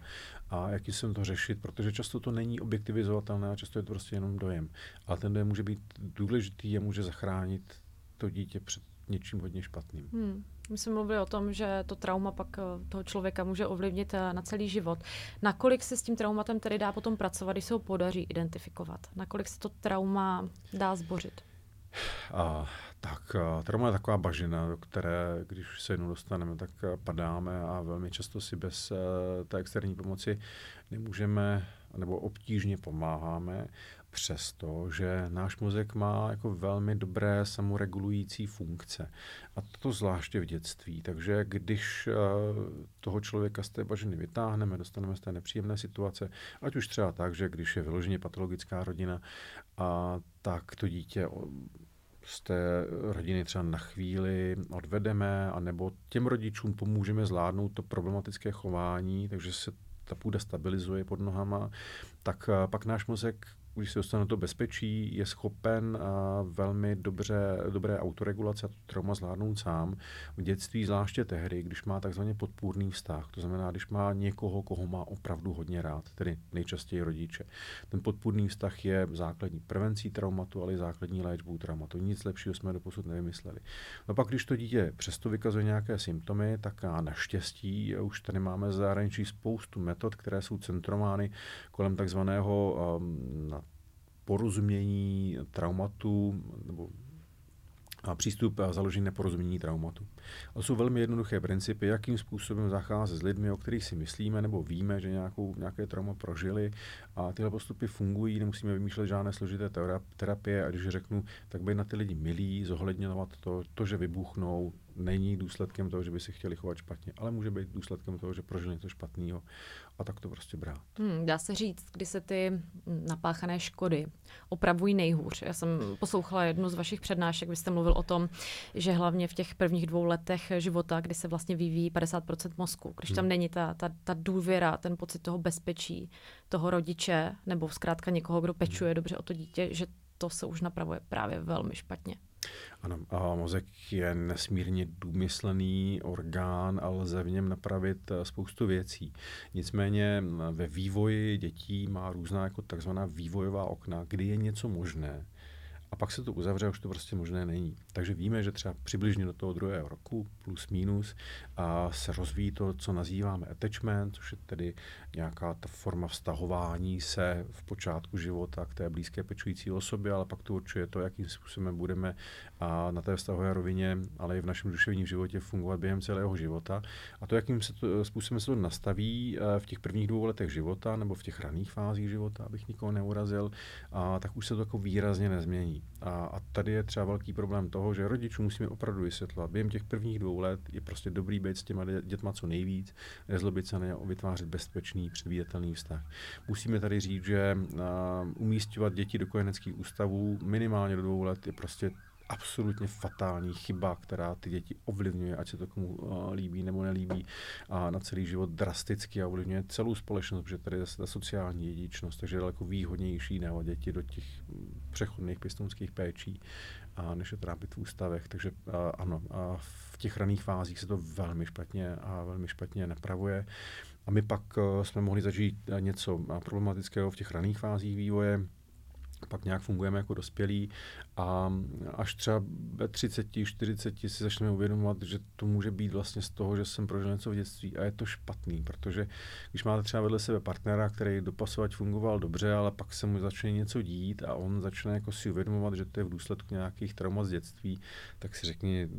Speaker 2: a jaký se to řešit, protože často to není objektivizovatelné a často je to prostě jenom dojem. Ale ten dojem může být důležitý a může zachránit to dítě před něčím hodně špatným. Hmm.
Speaker 1: My jsme mluvili o tom, že to trauma pak eh, toho člověka může ovlivnit eh, na celý život. Nakolik se s tím traumatem tedy dá potom pracovat, když se ho podaří identifikovat? Nakolik se to trauma dá zbořit?
Speaker 2: A, tak trauma je taková bažina, do které, když se jednou dostaneme, tak padáme a velmi často si bez té externí pomoci nemůžeme nebo obtížně pomáháme přesto, že náš mozek má jako velmi dobré samoregulující funkce. A to zvláště v dětství. Takže když eh, toho člověka z té bažiny vytáhneme, dostaneme z té nepříjemné situace, ať už třeba tak, že když je vyloženě patologická rodina, a tak to dítě z té rodiny třeba na chvíli odvedeme, anebo těm rodičům pomůžeme zvládnout to problematické chování, takže se ta půda stabilizuje pod nohama, tak eh, pak náš mozek když se dostane do bezpečí, je schopen velmi dobře, dobré autoregulace a trauma zvládnout sám. V dětství, zvláště tehdy, když má takzvaně podpůrný vztah, to znamená, když má někoho, koho má opravdu hodně rád, tedy nejčastěji rodiče. Ten podpůrný vztah je základní prevencí traumatu, ale i základní léčbou traumatu. Nic lepšího jsme doposud nevymysleli. No pak, když to dítě přesto vykazuje nějaké symptomy, tak a naštěstí už tady máme zahraničí spoustu metod, které jsou centrovány kolem takzvaného um, porozumění traumatu nebo a přístup a založení na porozumění traumatu. To jsou velmi jednoduché principy, jakým způsobem zacházet s lidmi, o kterých si myslíme nebo víme, že nějakou, nějaké trauma prožili a tyhle postupy fungují, nemusíme vymýšlet žádné složité terapie a když řeknu, tak být na ty lidi milí, zohledňovat to, to, že vybuchnou, není důsledkem toho, že by si chtěli chovat špatně, ale může být důsledkem toho, že prožili něco špatného a tak to prostě brát.
Speaker 1: Hmm, dá se říct, kdy se ty napáchané škody opravují nejhůř. Já jsem poslouchala jednu z vašich přednášek, vy jste mluvil o tom, že hlavně v těch prvních dvou letech života, kdy se vlastně vyvíjí 50% mozku, když tam hmm. není ta, ta, ta důvěra, ten pocit toho bezpečí, toho rodiče, nebo zkrátka někoho, kdo pečuje hmm. dobře o to dítě, že to se už napravuje právě velmi špatně.
Speaker 2: Ano, a mozek je nesmírně důmyslený orgán a lze v něm napravit eh, spoustu věcí. Nicméně ve vývoji dětí má různá jako takzvaná vývojová okna, kdy je něco možné a pak se to uzavře už to prostě možné není. Takže víme, že třeba přibližně do toho druhého roku, plus minus, a se rozvíjí to, co nazýváme attachment, což je tedy nějaká ta forma vztahování se v počátku života k té blízké pečující osobě, ale pak to určuje to, jakým způsobem budeme a na té vztahové rovině, ale i v našem duševním životě fungovat během celého života. A to, jakým se to, způsobem se to nastaví eh, v těch prvních dvou letech života nebo v těch raných fázích života, abych nikoho neurazil, a, tak už se to jako výrazně nezmění. A, a tady je třeba velký problém toho, že rodičům musíme opravdu vysvětlovat. Během těch prvních dvou let je prostě dobrý být s těma dětma co nejvíc, nezlobit se na ně, vytvářet bezpečný, předvídatelný vztah. Musíme tady říct, že umístěvat děti do kojeneckých ústavů minimálně do dvou let je prostě absolutně fatální chyba, která ty děti ovlivňuje, ať se to komu uh, líbí nebo nelíbí, a na celý život drasticky a ovlivňuje celou společnost, protože tady je ta sociální dědičnost, takže je daleko výhodnější dávat děti do těch přechodných pěstounských péčí, a než je trápit v ústavech. Takže uh, ano, a v těch raných fázích se to velmi špatně a velmi špatně napravuje. A my pak uh, jsme mohli začít něco problematického v těch raných fázích vývoje, pak nějak fungujeme jako dospělí a až třeba ve 30, 40 si začneme uvědomovat, že to může být vlastně z toho, že jsem prožil něco v dětství a je to špatný, protože když máte třeba vedle sebe partnera, který dopasovat fungoval dobře, ale pak se mu začne něco dít a on začne jako si uvědomovat, že to je v důsledku nějakých traumat z dětství, tak si řekni,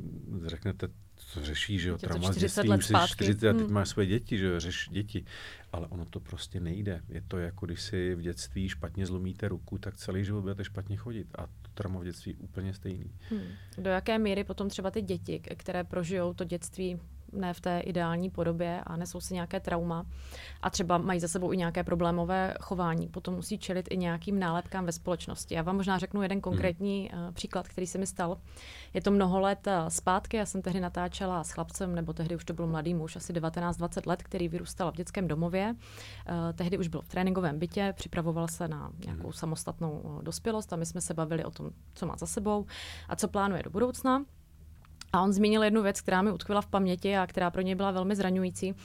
Speaker 2: řeknete, to řeší, že jo, trauma z dětství, už jsi 40 a teď hmm. máš své děti, že jo, řeš děti. Ale ono to prostě nejde. Je to jako, když si v dětství špatně zlomíte ruku, tak celý život budete špatně chodit. A to trauma v dětství úplně stejný. Hmm.
Speaker 1: Do jaké míry potom třeba ty děti, které prožijou to dětství ne v té ideální podobě a nesou si nějaké trauma a třeba mají za sebou i nějaké problémové chování. Potom musí čelit i nějakým nálepkám ve společnosti. Já vám možná řeknu jeden konkrétní hmm. příklad, který se mi stal. Je to mnoho let eh, zpátky, já jsem tehdy natáčela s chlapcem, nebo tehdy už to byl mladý muž, asi 19-20 let, který vyrůstal v dětském domově. Uh, tehdy už byl v tréninkovém bytě, připravoval se na nějakou hmm. samostatnou dospělost a my jsme se bavili o tom, co má za sebou a co plánuje do budoucna. A on zmínil jednu věc, která mi utkvěla v paměti a která pro něj byla velmi zraňující. Uh,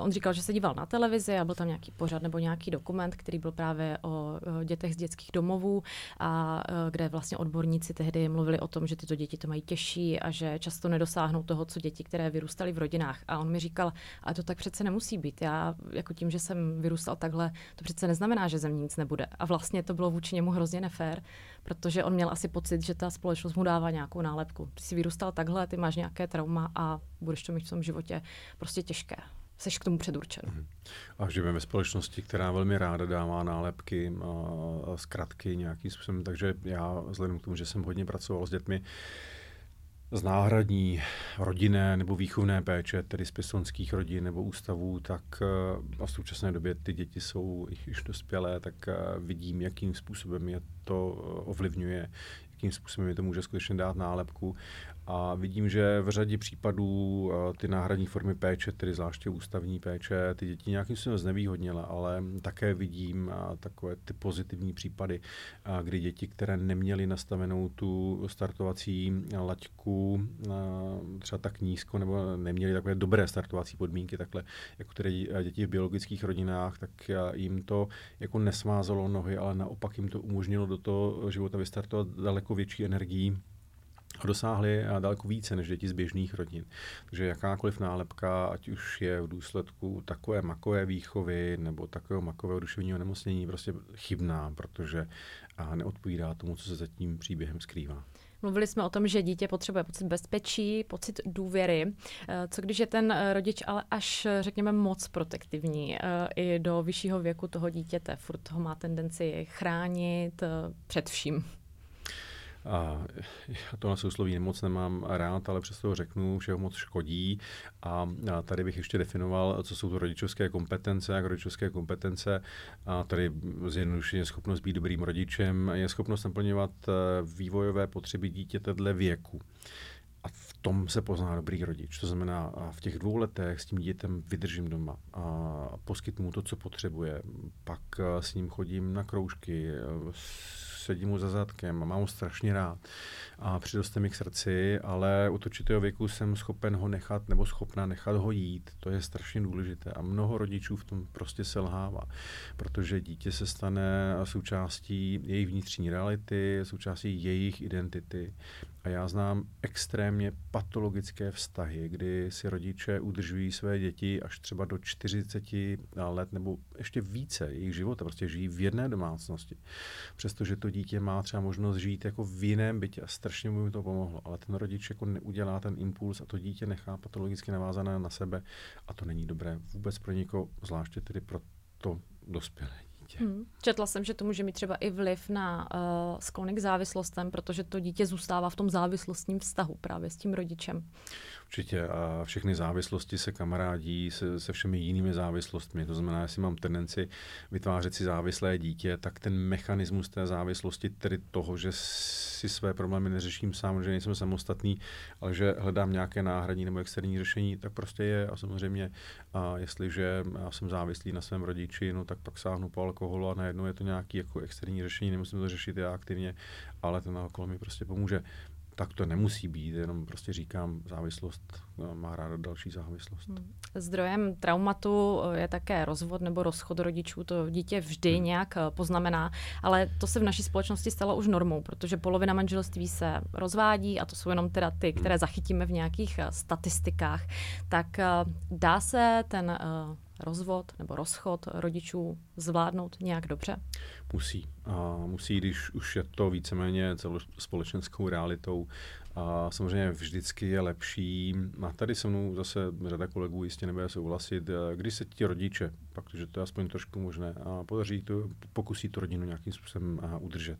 Speaker 1: on říkal, že se díval na televizi a byl tam nějaký pořad nebo nějaký dokument, který byl právě o dětech z dětských domovů a uh, kde vlastně odborníci tehdy mluvili o tom, že tyto děti to mají těžší a že často nedosáhnou toho, co děti, které vyrůstaly v rodinách. A on mi říkal, a to tak přece nemusí být. Já jako tím, že jsem vyrůstal takhle, to přece neznamená, že ze mě nic nebude. A vlastně to bylo vůči němu hrozně nefér, protože on měl asi pocit, že ta společnost mu dává nějakou nálepku. Ty jsi vyrůstal takhle, ty máš nějaké trauma a budeš to mít v tom životě prostě těžké. Jsi k tomu předurčen. Mhm.
Speaker 2: A žijeme ve společnosti, která velmi ráda dává nálepky a zkratky nějakým způsobem, takže já vzhledem k tomu, že jsem hodně pracoval s dětmi, z náhradní rodinné nebo výchovné péče, tedy z pěstonských rodin nebo ústavů, tak eh, a v současné době ty děti jsou již dospělé, tak eh, vidím, jakým způsobem je to eh, ovlivňuje, jakým způsobem je to může skutečně dát nálepku. A vidím, že v řadě případů eh, ty náhradní formy péče, tedy zvláště ústavní péče, ty děti nějakým způsobem znevýhodnila, ale také vidím eh, takové ty pozitivní případy, eh, kdy děti, které neměly nastavenou tu startovací laťku třeba tak nízko, nebo neměly takové dobré startovací podmínky, takhle jako tedy děti v biologických rodinách, tak jim to jako nesmázalo nohy, ale naopak jim to umožnilo do toho života vystartovat daleko větší energií dosáhli daleko více než děti z běžných rodin. Takže jakákoliv nálepka, ať už je v důsledku takové makové výchovy nebo takového makového duševního nemocnění, prostě chybná, protože neodpovídá tomu, co se za tím příběhem skrývá.
Speaker 1: Mluvili jsme o tom, že dítě potřebuje pocit bezpečí, pocit důvěry. Eh, co když je ten eh, rodič ale až, řekněme, moc protektivní eh, i do vyššího věku toho dítěte, furt ho má tendenci chránit před vším?
Speaker 2: A já to na sousloví moc nemám rád, ale přesto řeknu, že ho moc škodí. A tady bych ještě definoval, co jsou to rodičovské kompetence. Jak rodičovské kompetence, a tady zjednodušeně schopnost být dobrým rodičem, je schopnost naplňovat e, vývojové potřeby dítěte dle věku. A v tom se pozná dobrý rodič. To znamená, v těch dvou letech s tím dítětem vydržím doma a poskytnu mu to, co potřebuje. Pak e, s ním chodím na kroužky, sedím mu za zadkem a mám ho strašně rád a přiroste mi k srdci, ale u určitého věku jsem schopen ho nechat nebo schopná nechat ho jít. To je strašně důležité a mnoho rodičů v tom prostě selhává, protože dítě se stane součástí jejich vnitřní reality, součástí jejich identity a já znám extrémně patologické vztahy, kdy si rodiče udržují své děti až třeba do 40 let nebo ještě více jejich života, prostě žijí v jedné domácnosti. Přestože to dítě má třeba možnost žít jako v jiném bytě a strašně mu to pomohlo, ale ten rodič jako neudělá ten impuls a to dítě nechá patologicky navázané na sebe a to není dobré vůbec pro někoho, zvláště tedy pro to dospělé dítě. Hmm.
Speaker 1: Četla jsem, že to může mít třeba i vliv na uh, sklony k závislostem, protože to dítě zůstává v tom závislostním vztahu právě s tím rodičem.
Speaker 2: Určitě a všechny závislosti se kamarádí se, se všemi jinými závislostmi. To znamená, jestli mám tendenci vytvářet si závislé dítě, tak ten mechanismus té závislosti, tedy toho, že si své problémy neřeším sám, že nejsem samostatný, ale že hledám nějaké náhradní nebo externí řešení, tak prostě je. A samozřejmě, a jestliže já jsem závislý na svém rodiči, no tak pak sáhnu po alkoholu a najednou je to nějaký jako externí řešení, nemusím to řešit já aktivně, ale ten alkohol mi prostě pomůže tak to nemusí být, jenom prostě říkám, závislost no, má ráda další závislost. Hmm.
Speaker 1: Zdrojem traumatu eh, je také rozvod nebo rozchod rodičů. To dítě vždy hmm. nějak eh, poznamená, ale to se v naší společnosti stalo už normou, protože polovina manželství se rozvádí a to jsou jenom teda ty, které hmm. zachytíme v nějakých eh, statistikách. Tak dá se ten rozvod nebo rozchod rodičů zvládnout nějak dobře?
Speaker 2: Musí. A musí, když už je to víceméně celospolečenskou realitou. A samozřejmě vždycky je lepší, a tady se mnou zase řada kolegů jistě nebude souhlasit, když se ti rodiče pak, to je aspoň trošku možné a podaří to, pokusí tu rodinu nějakým způsobem a, udržet.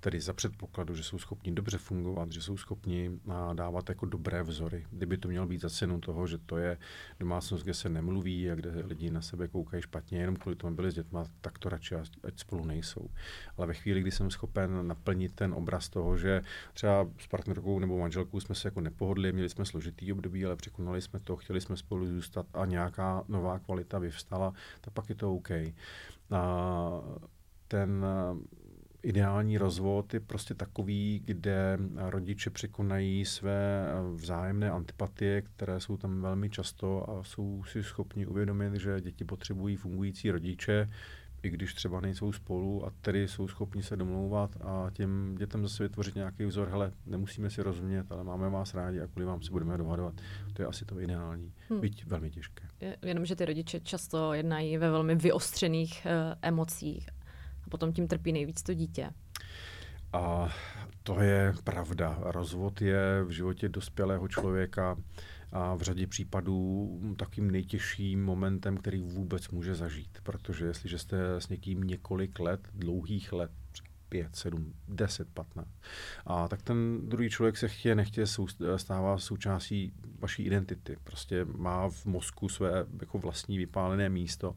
Speaker 2: Tedy za předpokladu, že jsou schopni dobře fungovat, že jsou schopni a, dávat jako dobré vzory. Kdyby to mělo být za cenu toho, že to je domácnost, kde se nemluví a kde lidi na sebe koukají špatně, jenom kvůli tomu byli s dětma, tak to radši ať spolu nejsou. Ale ve chvíli, kdy jsem schopen naplnit ten obraz toho, že třeba s partnerkou nebo manželkou jsme se jako nepohodli, měli jsme složitý období, ale překonali jsme to, chtěli jsme spolu zůstat a nějaká nová kvalita vyvstala, tak pak je to OK. A ten ideální rozvod je prostě takový, kde rodiče překonají své vzájemné antipatie, které jsou tam velmi často a jsou si schopni uvědomit, že děti potřebují fungující rodiče, i když třeba nejsou spolu a tedy jsou schopni se domlouvat a těm dětem zase vytvořit nějaký vzor, hele, nemusíme si rozumět, ale máme vás rádi a kvůli vám si budeme dohadovat. To je asi to ideální, hmm. byť velmi těžké.
Speaker 1: Jenomže ty rodiče často jednají ve velmi vyostřených uh, emocích a potom tím trpí nejvíc to dítě.
Speaker 2: A to je pravda. Rozvod je v životě dospělého člověka a v řadě případů takým nejtěžším momentem, který vůbec může zažít. Protože jestliže jste s někým několik let, dlouhých let, 5, 7, 10, 15. A tak ten druhý člověk se chtě, nechtě stává součástí vaší identity. Prostě má v mozku své jako vlastní vypálené místo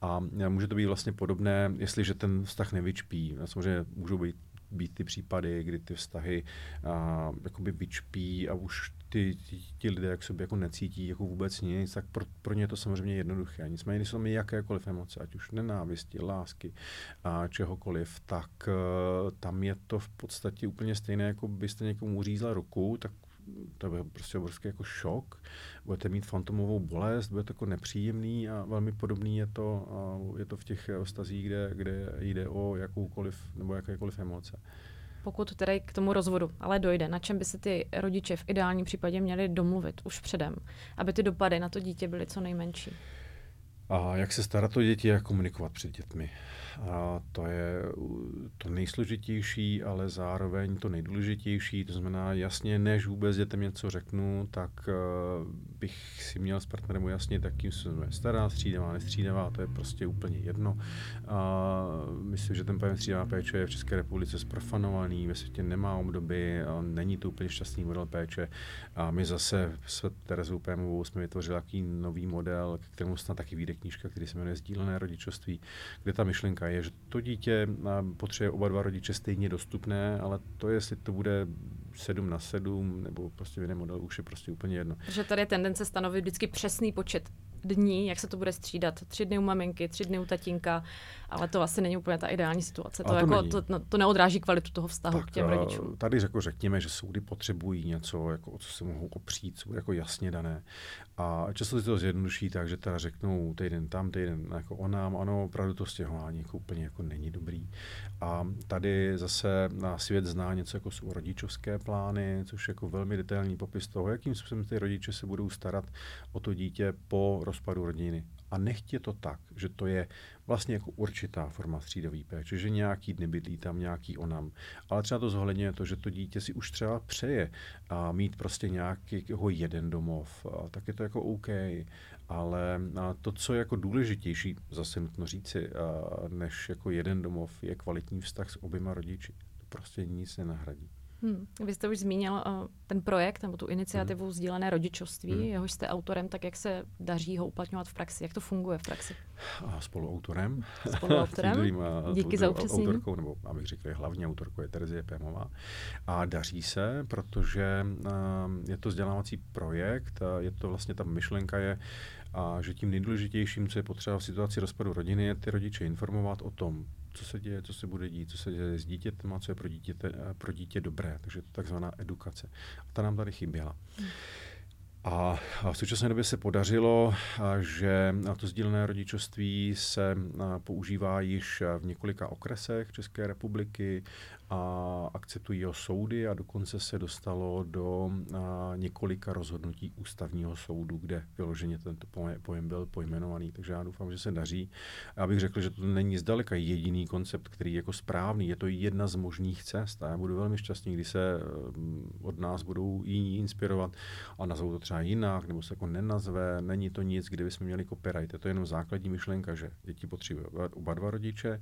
Speaker 2: a může to být vlastně podobné, jestliže ten vztah nevyčpí. Samozřejmě můžou být být ty případy, kdy ty vztahy a, jakoby vyčpí a už ty, ty, ti lidé jak sobě jako necítí jako vůbec nic, tak pro, pro ně je to samozřejmě jednoduché. Nicméně, když jsou mi jakékoliv emoce, ať už nenávisti, lásky a čehokoliv, tak uh, tam je to v podstatě úplně stejné, jako byste někomu uřízla ruku, tak to je prostě obrovský jako šok. Budete mít fantomovou bolest, bude to jako nepříjemný a velmi podobný je to, je to v těch stazích, kde, kde jde o jakoukoliv nebo jakékoliv emoce.
Speaker 1: Pokud tedy k tomu rozvodu ale dojde, na čem by se ty rodiče v ideálním případě měli domluvit už předem, aby ty dopady na to dítě byly co nejmenší?
Speaker 2: A jak se starat o děti a komunikovat před dětmi. A to je to nejsložitější, ale zároveň to nejdůležitější. To znamená jasně, než vůbec dětem něco řeknu, tak uh, bych si měl s partnerem ujasnit, jakým se jmenuje stará, střídavá, nestřídavá, to je prostě úplně jedno. A myslím, že ten pojem střídavá péče je v České republice zprofanovaný, ve světě nemá obdoby, není to úplně šťastný model péče. A my zase s Terezou Pémovou jsme vytvořili takový nový model, k kterému snad taky vyjde knížka, který se jmenuje Sdílené rodičovství, kde ta myšlenka je, že to dítě potřebuje oba dva rodiče stejně dostupné, ale to, jestli to bude 7 na 7 nebo prostě v jiném modelu, už je prostě úplně jedno.
Speaker 1: Že tady je tendence stanovit vždycky přesný počet dní, jak se to bude střídat. Tři dny u maminky, tři dny u tatínka, ale to asi není úplně ta ideální situace. To, to, jako, to, no, to neodráží kvalitu toho vztahu tak, k těm eh, rodičům.
Speaker 2: Tady jako řekněme, že soudy potřebují něco, jako, o co se mohou opřít, co bude jako jasně dané. A často si to zjednoduší tak, že teda řeknou týden tam, týden jako o nám, ano, opravdu to stěhování jako úplně jako není dobrý. A tady zase na svět zná něco jako jsou rodičovské plány, což je jako velmi detailní popis toho, jakým způsobem ty rodiče se budou starat o to dítě po rozpadu rodiny. A nechtě to tak, že to je vlastně jako určitá forma střídavý péče, že nějaký dny bydlí tam, nějaký onam. Ale třeba to zohledňuje to, že to dítě si už třeba přeje a mít prostě nějakého jeden domov, a tak je to jako OK. Ale to, co je jako důležitější, zase nutno říci, než jako jeden domov, je kvalitní vztah s oběma rodiči. To prostě nic nenahradí.
Speaker 1: Hmm. Vy jste už zmínil uh, ten projekt nebo tu iniciativu hmm. sdílené rodičovství, hmm. jehož jste autorem, tak jak se daří ho uplatňovat v praxi? Jak to funguje v praxi?
Speaker 2: A spoluautorem.
Speaker 1: Spoluautorem. <laughs> Díky za upřesnění.
Speaker 2: Autorkou, nebo abych řekl, hlavní autorkou je Terezie Pémová. A daří se, protože uh, je to vzdělávací projekt, uh, je to vlastně ta myšlenka je, a že tím nejdůležitějším, co je potřeba v situaci rozpadu rodiny, je ty rodiče informovat o tom, co se děje, co se bude dít, co se děje s dítětem a co je pro dítě, pro dítě dobré. Takže to takzvaná edukace. A ta nám tady chyběla. A v současné době se podařilo, že to sdílené rodičovství se používá již v několika okresech České republiky a akceptují ho soudy a dokonce se dostalo do několika rozhodnutí ústavního soudu, kde vyloženě tento pojem byl pojmenovaný. Takže já doufám, že se daří. Já bych řekl, že to není zdaleka jediný koncept, který je jako správný. Je to jedna z možných cest a já budu velmi šťastný, když se od nás budou jiní inspirovat a nazvou to třeba jinak, nebo se jako nenazve. Není to nic, kde bychom měli copyright. Je to jenom základní myšlenka, že děti potřebují oba dva rodiče,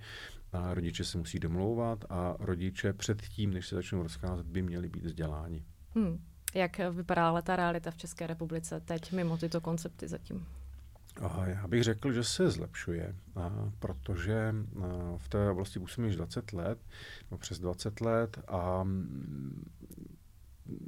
Speaker 2: a rodiče se musí domlouvat a rodiče předtím, než se začnou rozcházet, by měli být vzděláni.
Speaker 1: Hmm. Jak vypadá ale ta realita v České republice teď mimo tyto koncepty zatím?
Speaker 2: A já bych řekl, že se zlepšuje, a protože v té oblasti působím již 20 let, no přes 20 let a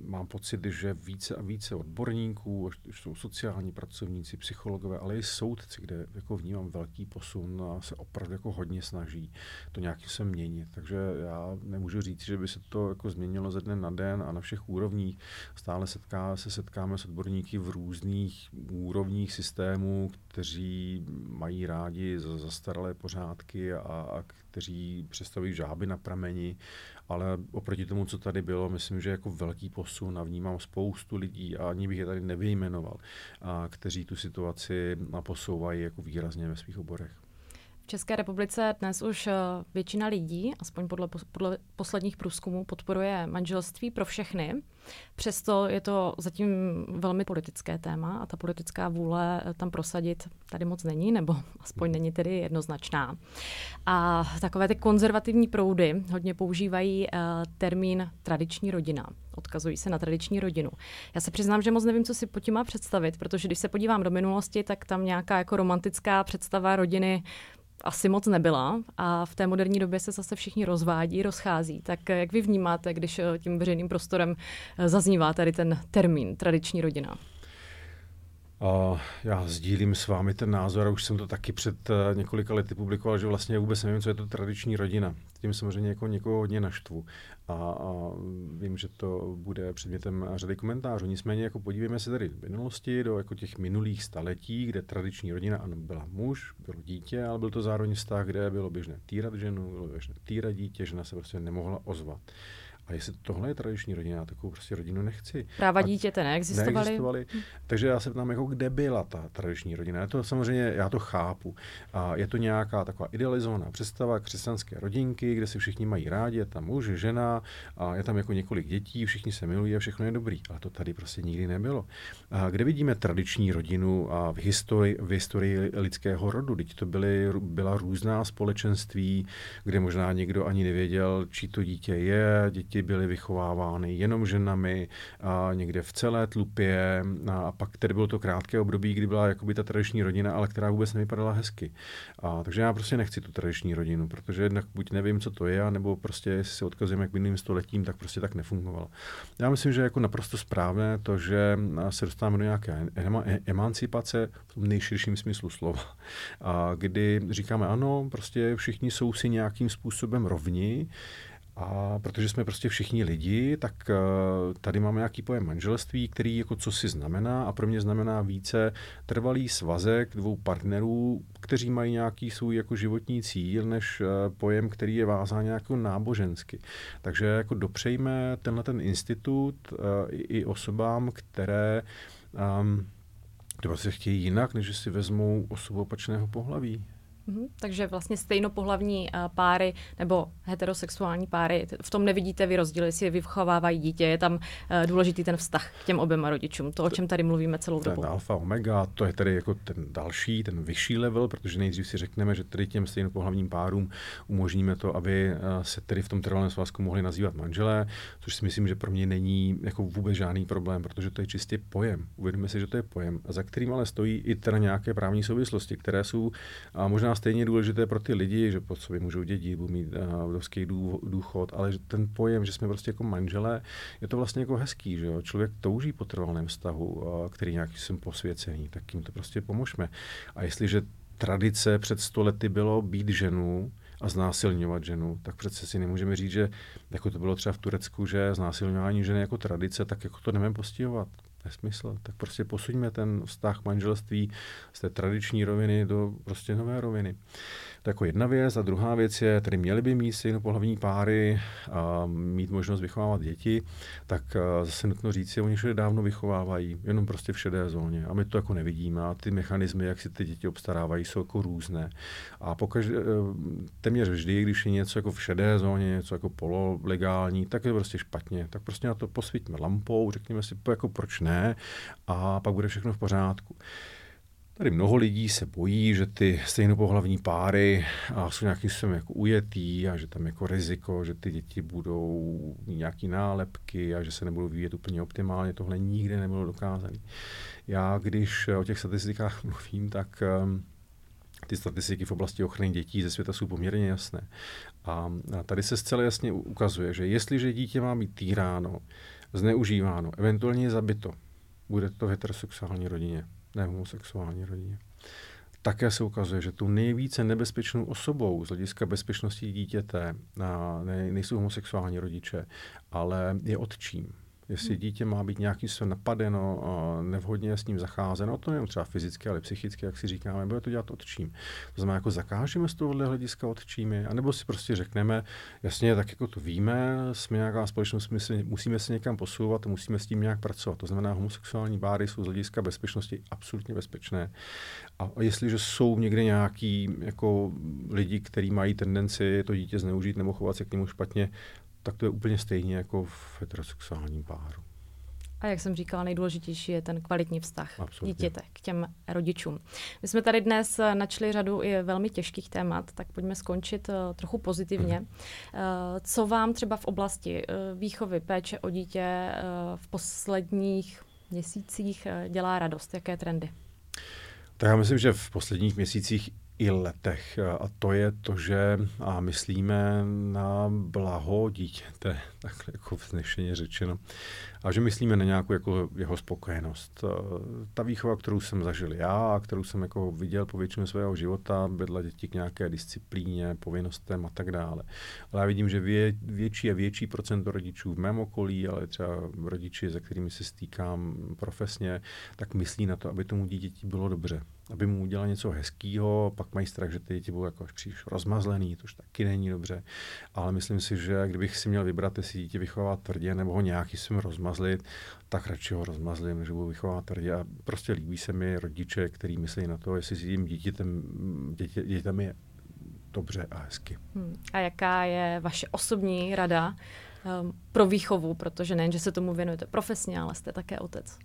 Speaker 2: mám pocit, že více a více odborníků, jsou sociální pracovníci, psychologové, ale i soudci, kde jako vnímám velký posun a se opravdu jako hodně snaží to nějakým se měnit. Takže já nemůžu říct, že by se to jako změnilo ze dne na den a na všech úrovních. Stále setká, se setkáme s odborníky v různých úrovních systémů, kteří mají rádi zastaralé pořádky a, a kteří představují žáby na prameni ale oproti tomu, co tady bylo, myslím, že jako velký posun a vnímám spoustu lidí a ani bych je tady nevyjmenoval, a kteří tu situaci posouvají jako výrazně ve svých oborech.
Speaker 1: České republice dnes už eh, většina lidí, aspoň podle, podle posledních průzkumů, podporuje manželství pro všechny. Přesto je to zatím velmi politické téma a ta politická vůle eh, tam prosadit tady moc není, nebo <laughs> aspoň není tedy jednoznačná. A takové ty konzervativní proudy hodně používají uh, termín tradiční rodina. Odkazují se na tradiční rodinu. Já se přiznám, že moc nevím, co si po tím má představit, protože když se podívám do minulosti, tak tam nějaká jako romantická představa rodiny asi moc nebyla a v té moderní době se zase všichni rozvádí, rozchází. Tak jak vy vnímáte, když eh, tím veřejným prostorem eh, zaznívá tady ten termín tradiční rodina?
Speaker 2: Já sdílím s vámi ten názor a už jsem to taky před uh, několika lety publikoval, že vlastně vůbec nevím, co je to tradiční rodina. Tím samozřejmě jako někoho hodně naštvu a, a vím, že to bude předmětem řady komentářů. Nicméně jako podívejme se tady do minulosti, do jako těch minulých staletí, kde tradiční rodina, ano, byla muž, bylo dítě, ale byl to zároveň vztah, kde bylo běžné týrat ženu, bylo běžné týrat dítě, žena se prostě nemohla ozvat. A jestli tohle je tradiční rodina, takovou prostě rodinu nechci.
Speaker 1: Práva dítěte neexistovaly. neexistovaly.
Speaker 2: Takže já se ptám, jako kde byla ta tradiční rodina. Já to samozřejmě, já to chápu. A je to nějaká taková idealizovaná představa křesťanské rodinky, kde si všichni mají rádi, je tam muž, žena, a je tam jako několik dětí, všichni se milují a všechno je dobrý. Ale to tady prostě nikdy nebylo. A kde vidíme tradiční rodinu a v historii, v historii lidského rodu? Teď to byly, byla různá společenství, kde možná někdo ani nevěděl, čí to dítě je, děti děti byly vychovávány jenom ženami, a někde v celé tlupě a pak tedy bylo to krátké období, kdy byla jakoby ta tradiční rodina, ale která vůbec nevypadala hezky. A, takže já prostě nechci tu tradiční rodinu, protože jednak buď nevím, co to je, nebo prostě jestli se odkazujeme k minulým stoletím, tak prostě tak nefungovalo. Já myslím, že jako naprosto správné to, že se dostáváme do nějaké emancipace v tom nejširším smyslu slova, a kdy říkáme ano, prostě všichni jsou si nějakým způsobem rovni, a protože jsme prostě všichni lidi, tak uh, tady máme nějaký pojem manželství, který jako co si znamená a pro mě znamená více trvalý svazek dvou partnerů, kteří mají nějaký svůj jako životní cíl, než uh, pojem, který je vázán jako nábožensky. Takže jako dopřejme tenhle ten institut i, i osobám, které um, třeba se chtějí jinak, než si vezmou osobu opačného pohlaví.
Speaker 1: Mm-hmm. Takže vlastně stejnopohlavní uh, páry nebo heterosexuální páry, v tom nevidíte vy rozdíl, jestli vychovávají dítě, je tam uh, důležitý ten vztah k těm oběma rodičům, to, o čem tady mluvíme celou
Speaker 2: ten
Speaker 1: dobu.
Speaker 2: alfa, omega, to je tedy jako ten další, ten vyšší level, protože nejdřív si řekneme, že tedy těm stejnopohlavním párům umožníme to, aby uh, se tedy v tom trvalém svazku mohli nazývat manželé, což si myslím, že pro mě není jako vůbec žádný problém, protože to je čistě pojem. Uvědomíme si, že to je pojem, za kterým ale stojí i teda nějaké právní souvislosti, které jsou možná stejně důležité pro ty lidi, že po sobě můžou děti, budou mít uh, vdovský důchod, ale že ten pojem, že jsme prostě jako manželé, je to vlastně jako hezký, že jo? Člověk touží po trvalném vztahu, uh, který nějaký jsem posvěcený, tak jim to prostě pomožme. A jestliže tradice před stolety bylo být ženu, a znásilňovat ženu, tak přece si nemůžeme říct, že jako to bylo třeba v Turecku, že znásilňování ženy jako tradice, tak jako to nemůžeme postihovat nesmysl. Tak prostě posuňme ten vztah manželství z té tradiční roviny do prostě nové roviny. To jako jedna věc. A druhá věc je, tedy měli by mít pohlavní páry a mít možnost vychovávat děti, tak zase nutno říct, že oni všude dávno vychovávají, jenom prostě v šedé zóně. A my to jako nevidíme. A ty mechanismy, jak si ty děti obstarávají, jsou jako různé. A pokaždé, e, téměř vždy, když je něco jako v šedé zóně, něco jako pololegální, tak je prostě špatně. Tak prostě na to posvítíme lampou, řekněme si, jako proč ne, a pak bude všechno v pořádku. Tady mnoho lidí se bojí, že ty stejnopohlavní páry a jsou nějakým způsobem jako ujetý a že tam jako riziko, že ty děti budou nějaký nálepky a že se nebudou vyvíjet úplně optimálně. Tohle nikdy nebylo dokázané. Já, když o těch statistikách <laughs> mluvím, tak um, ty statistiky v oblasti ochrany dětí ze světa jsou poměrně jasné. A tady se zcela jasně ukazuje, že jestliže dítě má být týráno, zneužíváno, eventuálně zabito, bude to v heterosexuální rodině ne homosexuální rodině. Také se ukazuje, že tu nejvíce nebezpečnou osobou z hlediska bezpečnosti dítěte ne, nejsou homosexuální rodiče, ale je otčím jestli hmm. dítě má být nějakým způsobem napadeno, nevhodně s ním zacházeno, to nejen třeba fyzicky, ale psychicky, jak si říkáme, bude to dělat odčím. To znamená, jako zakážeme z tohohle hlediska odčími, anebo si prostě řekneme, jasně, tak jako to víme, jsme nějaká společnost, my si, musíme se někam posouvat, musíme s tím nějak pracovat. To znamená, homosexuální báry jsou z hlediska bezpečnosti absolutně bezpečné. A jestliže jsou někde nějaký jako lidi, kteří mají tendenci to dítě zneužít nebo chovat se k němu špatně, tak to je úplně stejně jako v heterosexuálním páru.
Speaker 1: A jak jsem říkala, nejdůležitější je ten kvalitní vztah
Speaker 2: Absolutně.
Speaker 1: dítěte k těm rodičům. My jsme tady dnes eh, načli řadu i velmi těžkých témat, tak pojďme skončit uh, trochu pozitivně. Uh, co vám třeba v oblasti výchovy, péče o dítě v posledních měsících dělá radost? Jaké trendy?
Speaker 2: Tak já myslím, že v posledních měsících i letech. A to je to, že a myslíme na blaho dítěte, <laughs> takhle jako vznešeně řečeno. A že myslíme na nějakou jako jeho spokojenost. Ta výchova, kterou jsem zažil já a kterou jsem jako viděl po většinu svého života, vedla děti k nějaké disciplíně, povinnostem a tak dále. Ale já vidím, že vě, větší a větší procento rodičů v mém okolí, ale třeba rodiči, se kterými se stýkám profesně, tak myslí na to, aby tomu dítěti bylo dobře aby mu udělal něco hezkého, pak mají strach, že ty děti budou jako příliš rozmazlený, to už taky není dobře. Ale myslím si, že kdybych si měl vybrat, jestli dítě vychovat tvrdě nebo ho nějaký jsem rozmazlit, tak radši ho rozmazlím, že budu vychovat tvrdě. A prostě líbí se mi rodiče, kteří myslí na to, jestli s tím dítětem, dítě, dítětem je dobře a hezky.
Speaker 1: Hmm. A jaká je vaše osobní rada um, pro výchovu, protože nejen, že se tomu věnujete profesně, ale jste také otec?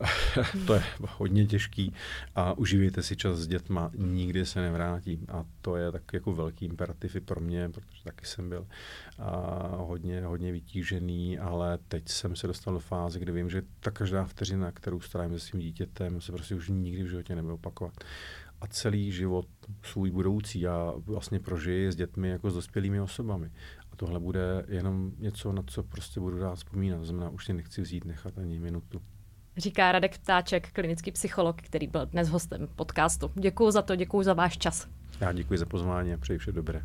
Speaker 1: <laughs>
Speaker 2: to je hodně těžký a uživejte si čas s dětma, nikdy se nevrátí a to je tak jako velký imperativ i pro mě, protože taky jsem byl a hodně, hodně vytížený, ale teď jsem se dostal do fáze, kdy vím, že ta každá vteřina, kterou strávím se svým dítětem, se prostě už nikdy v životě nebude opakovat a celý život svůj budoucí já vlastně prožiji s dětmi jako s dospělými osobami. A tohle bude jenom něco, na co prostě budu rád vzpomínat. To znamená, už si nechci vzít nechat ani minutu.
Speaker 1: Říká Radek Ptáček, klinický psycholog, který byl dnes hostem podcastu. Děkuji za to, děkuji za váš čas.
Speaker 2: Já děkuji za pozvání a přeji vše dobré.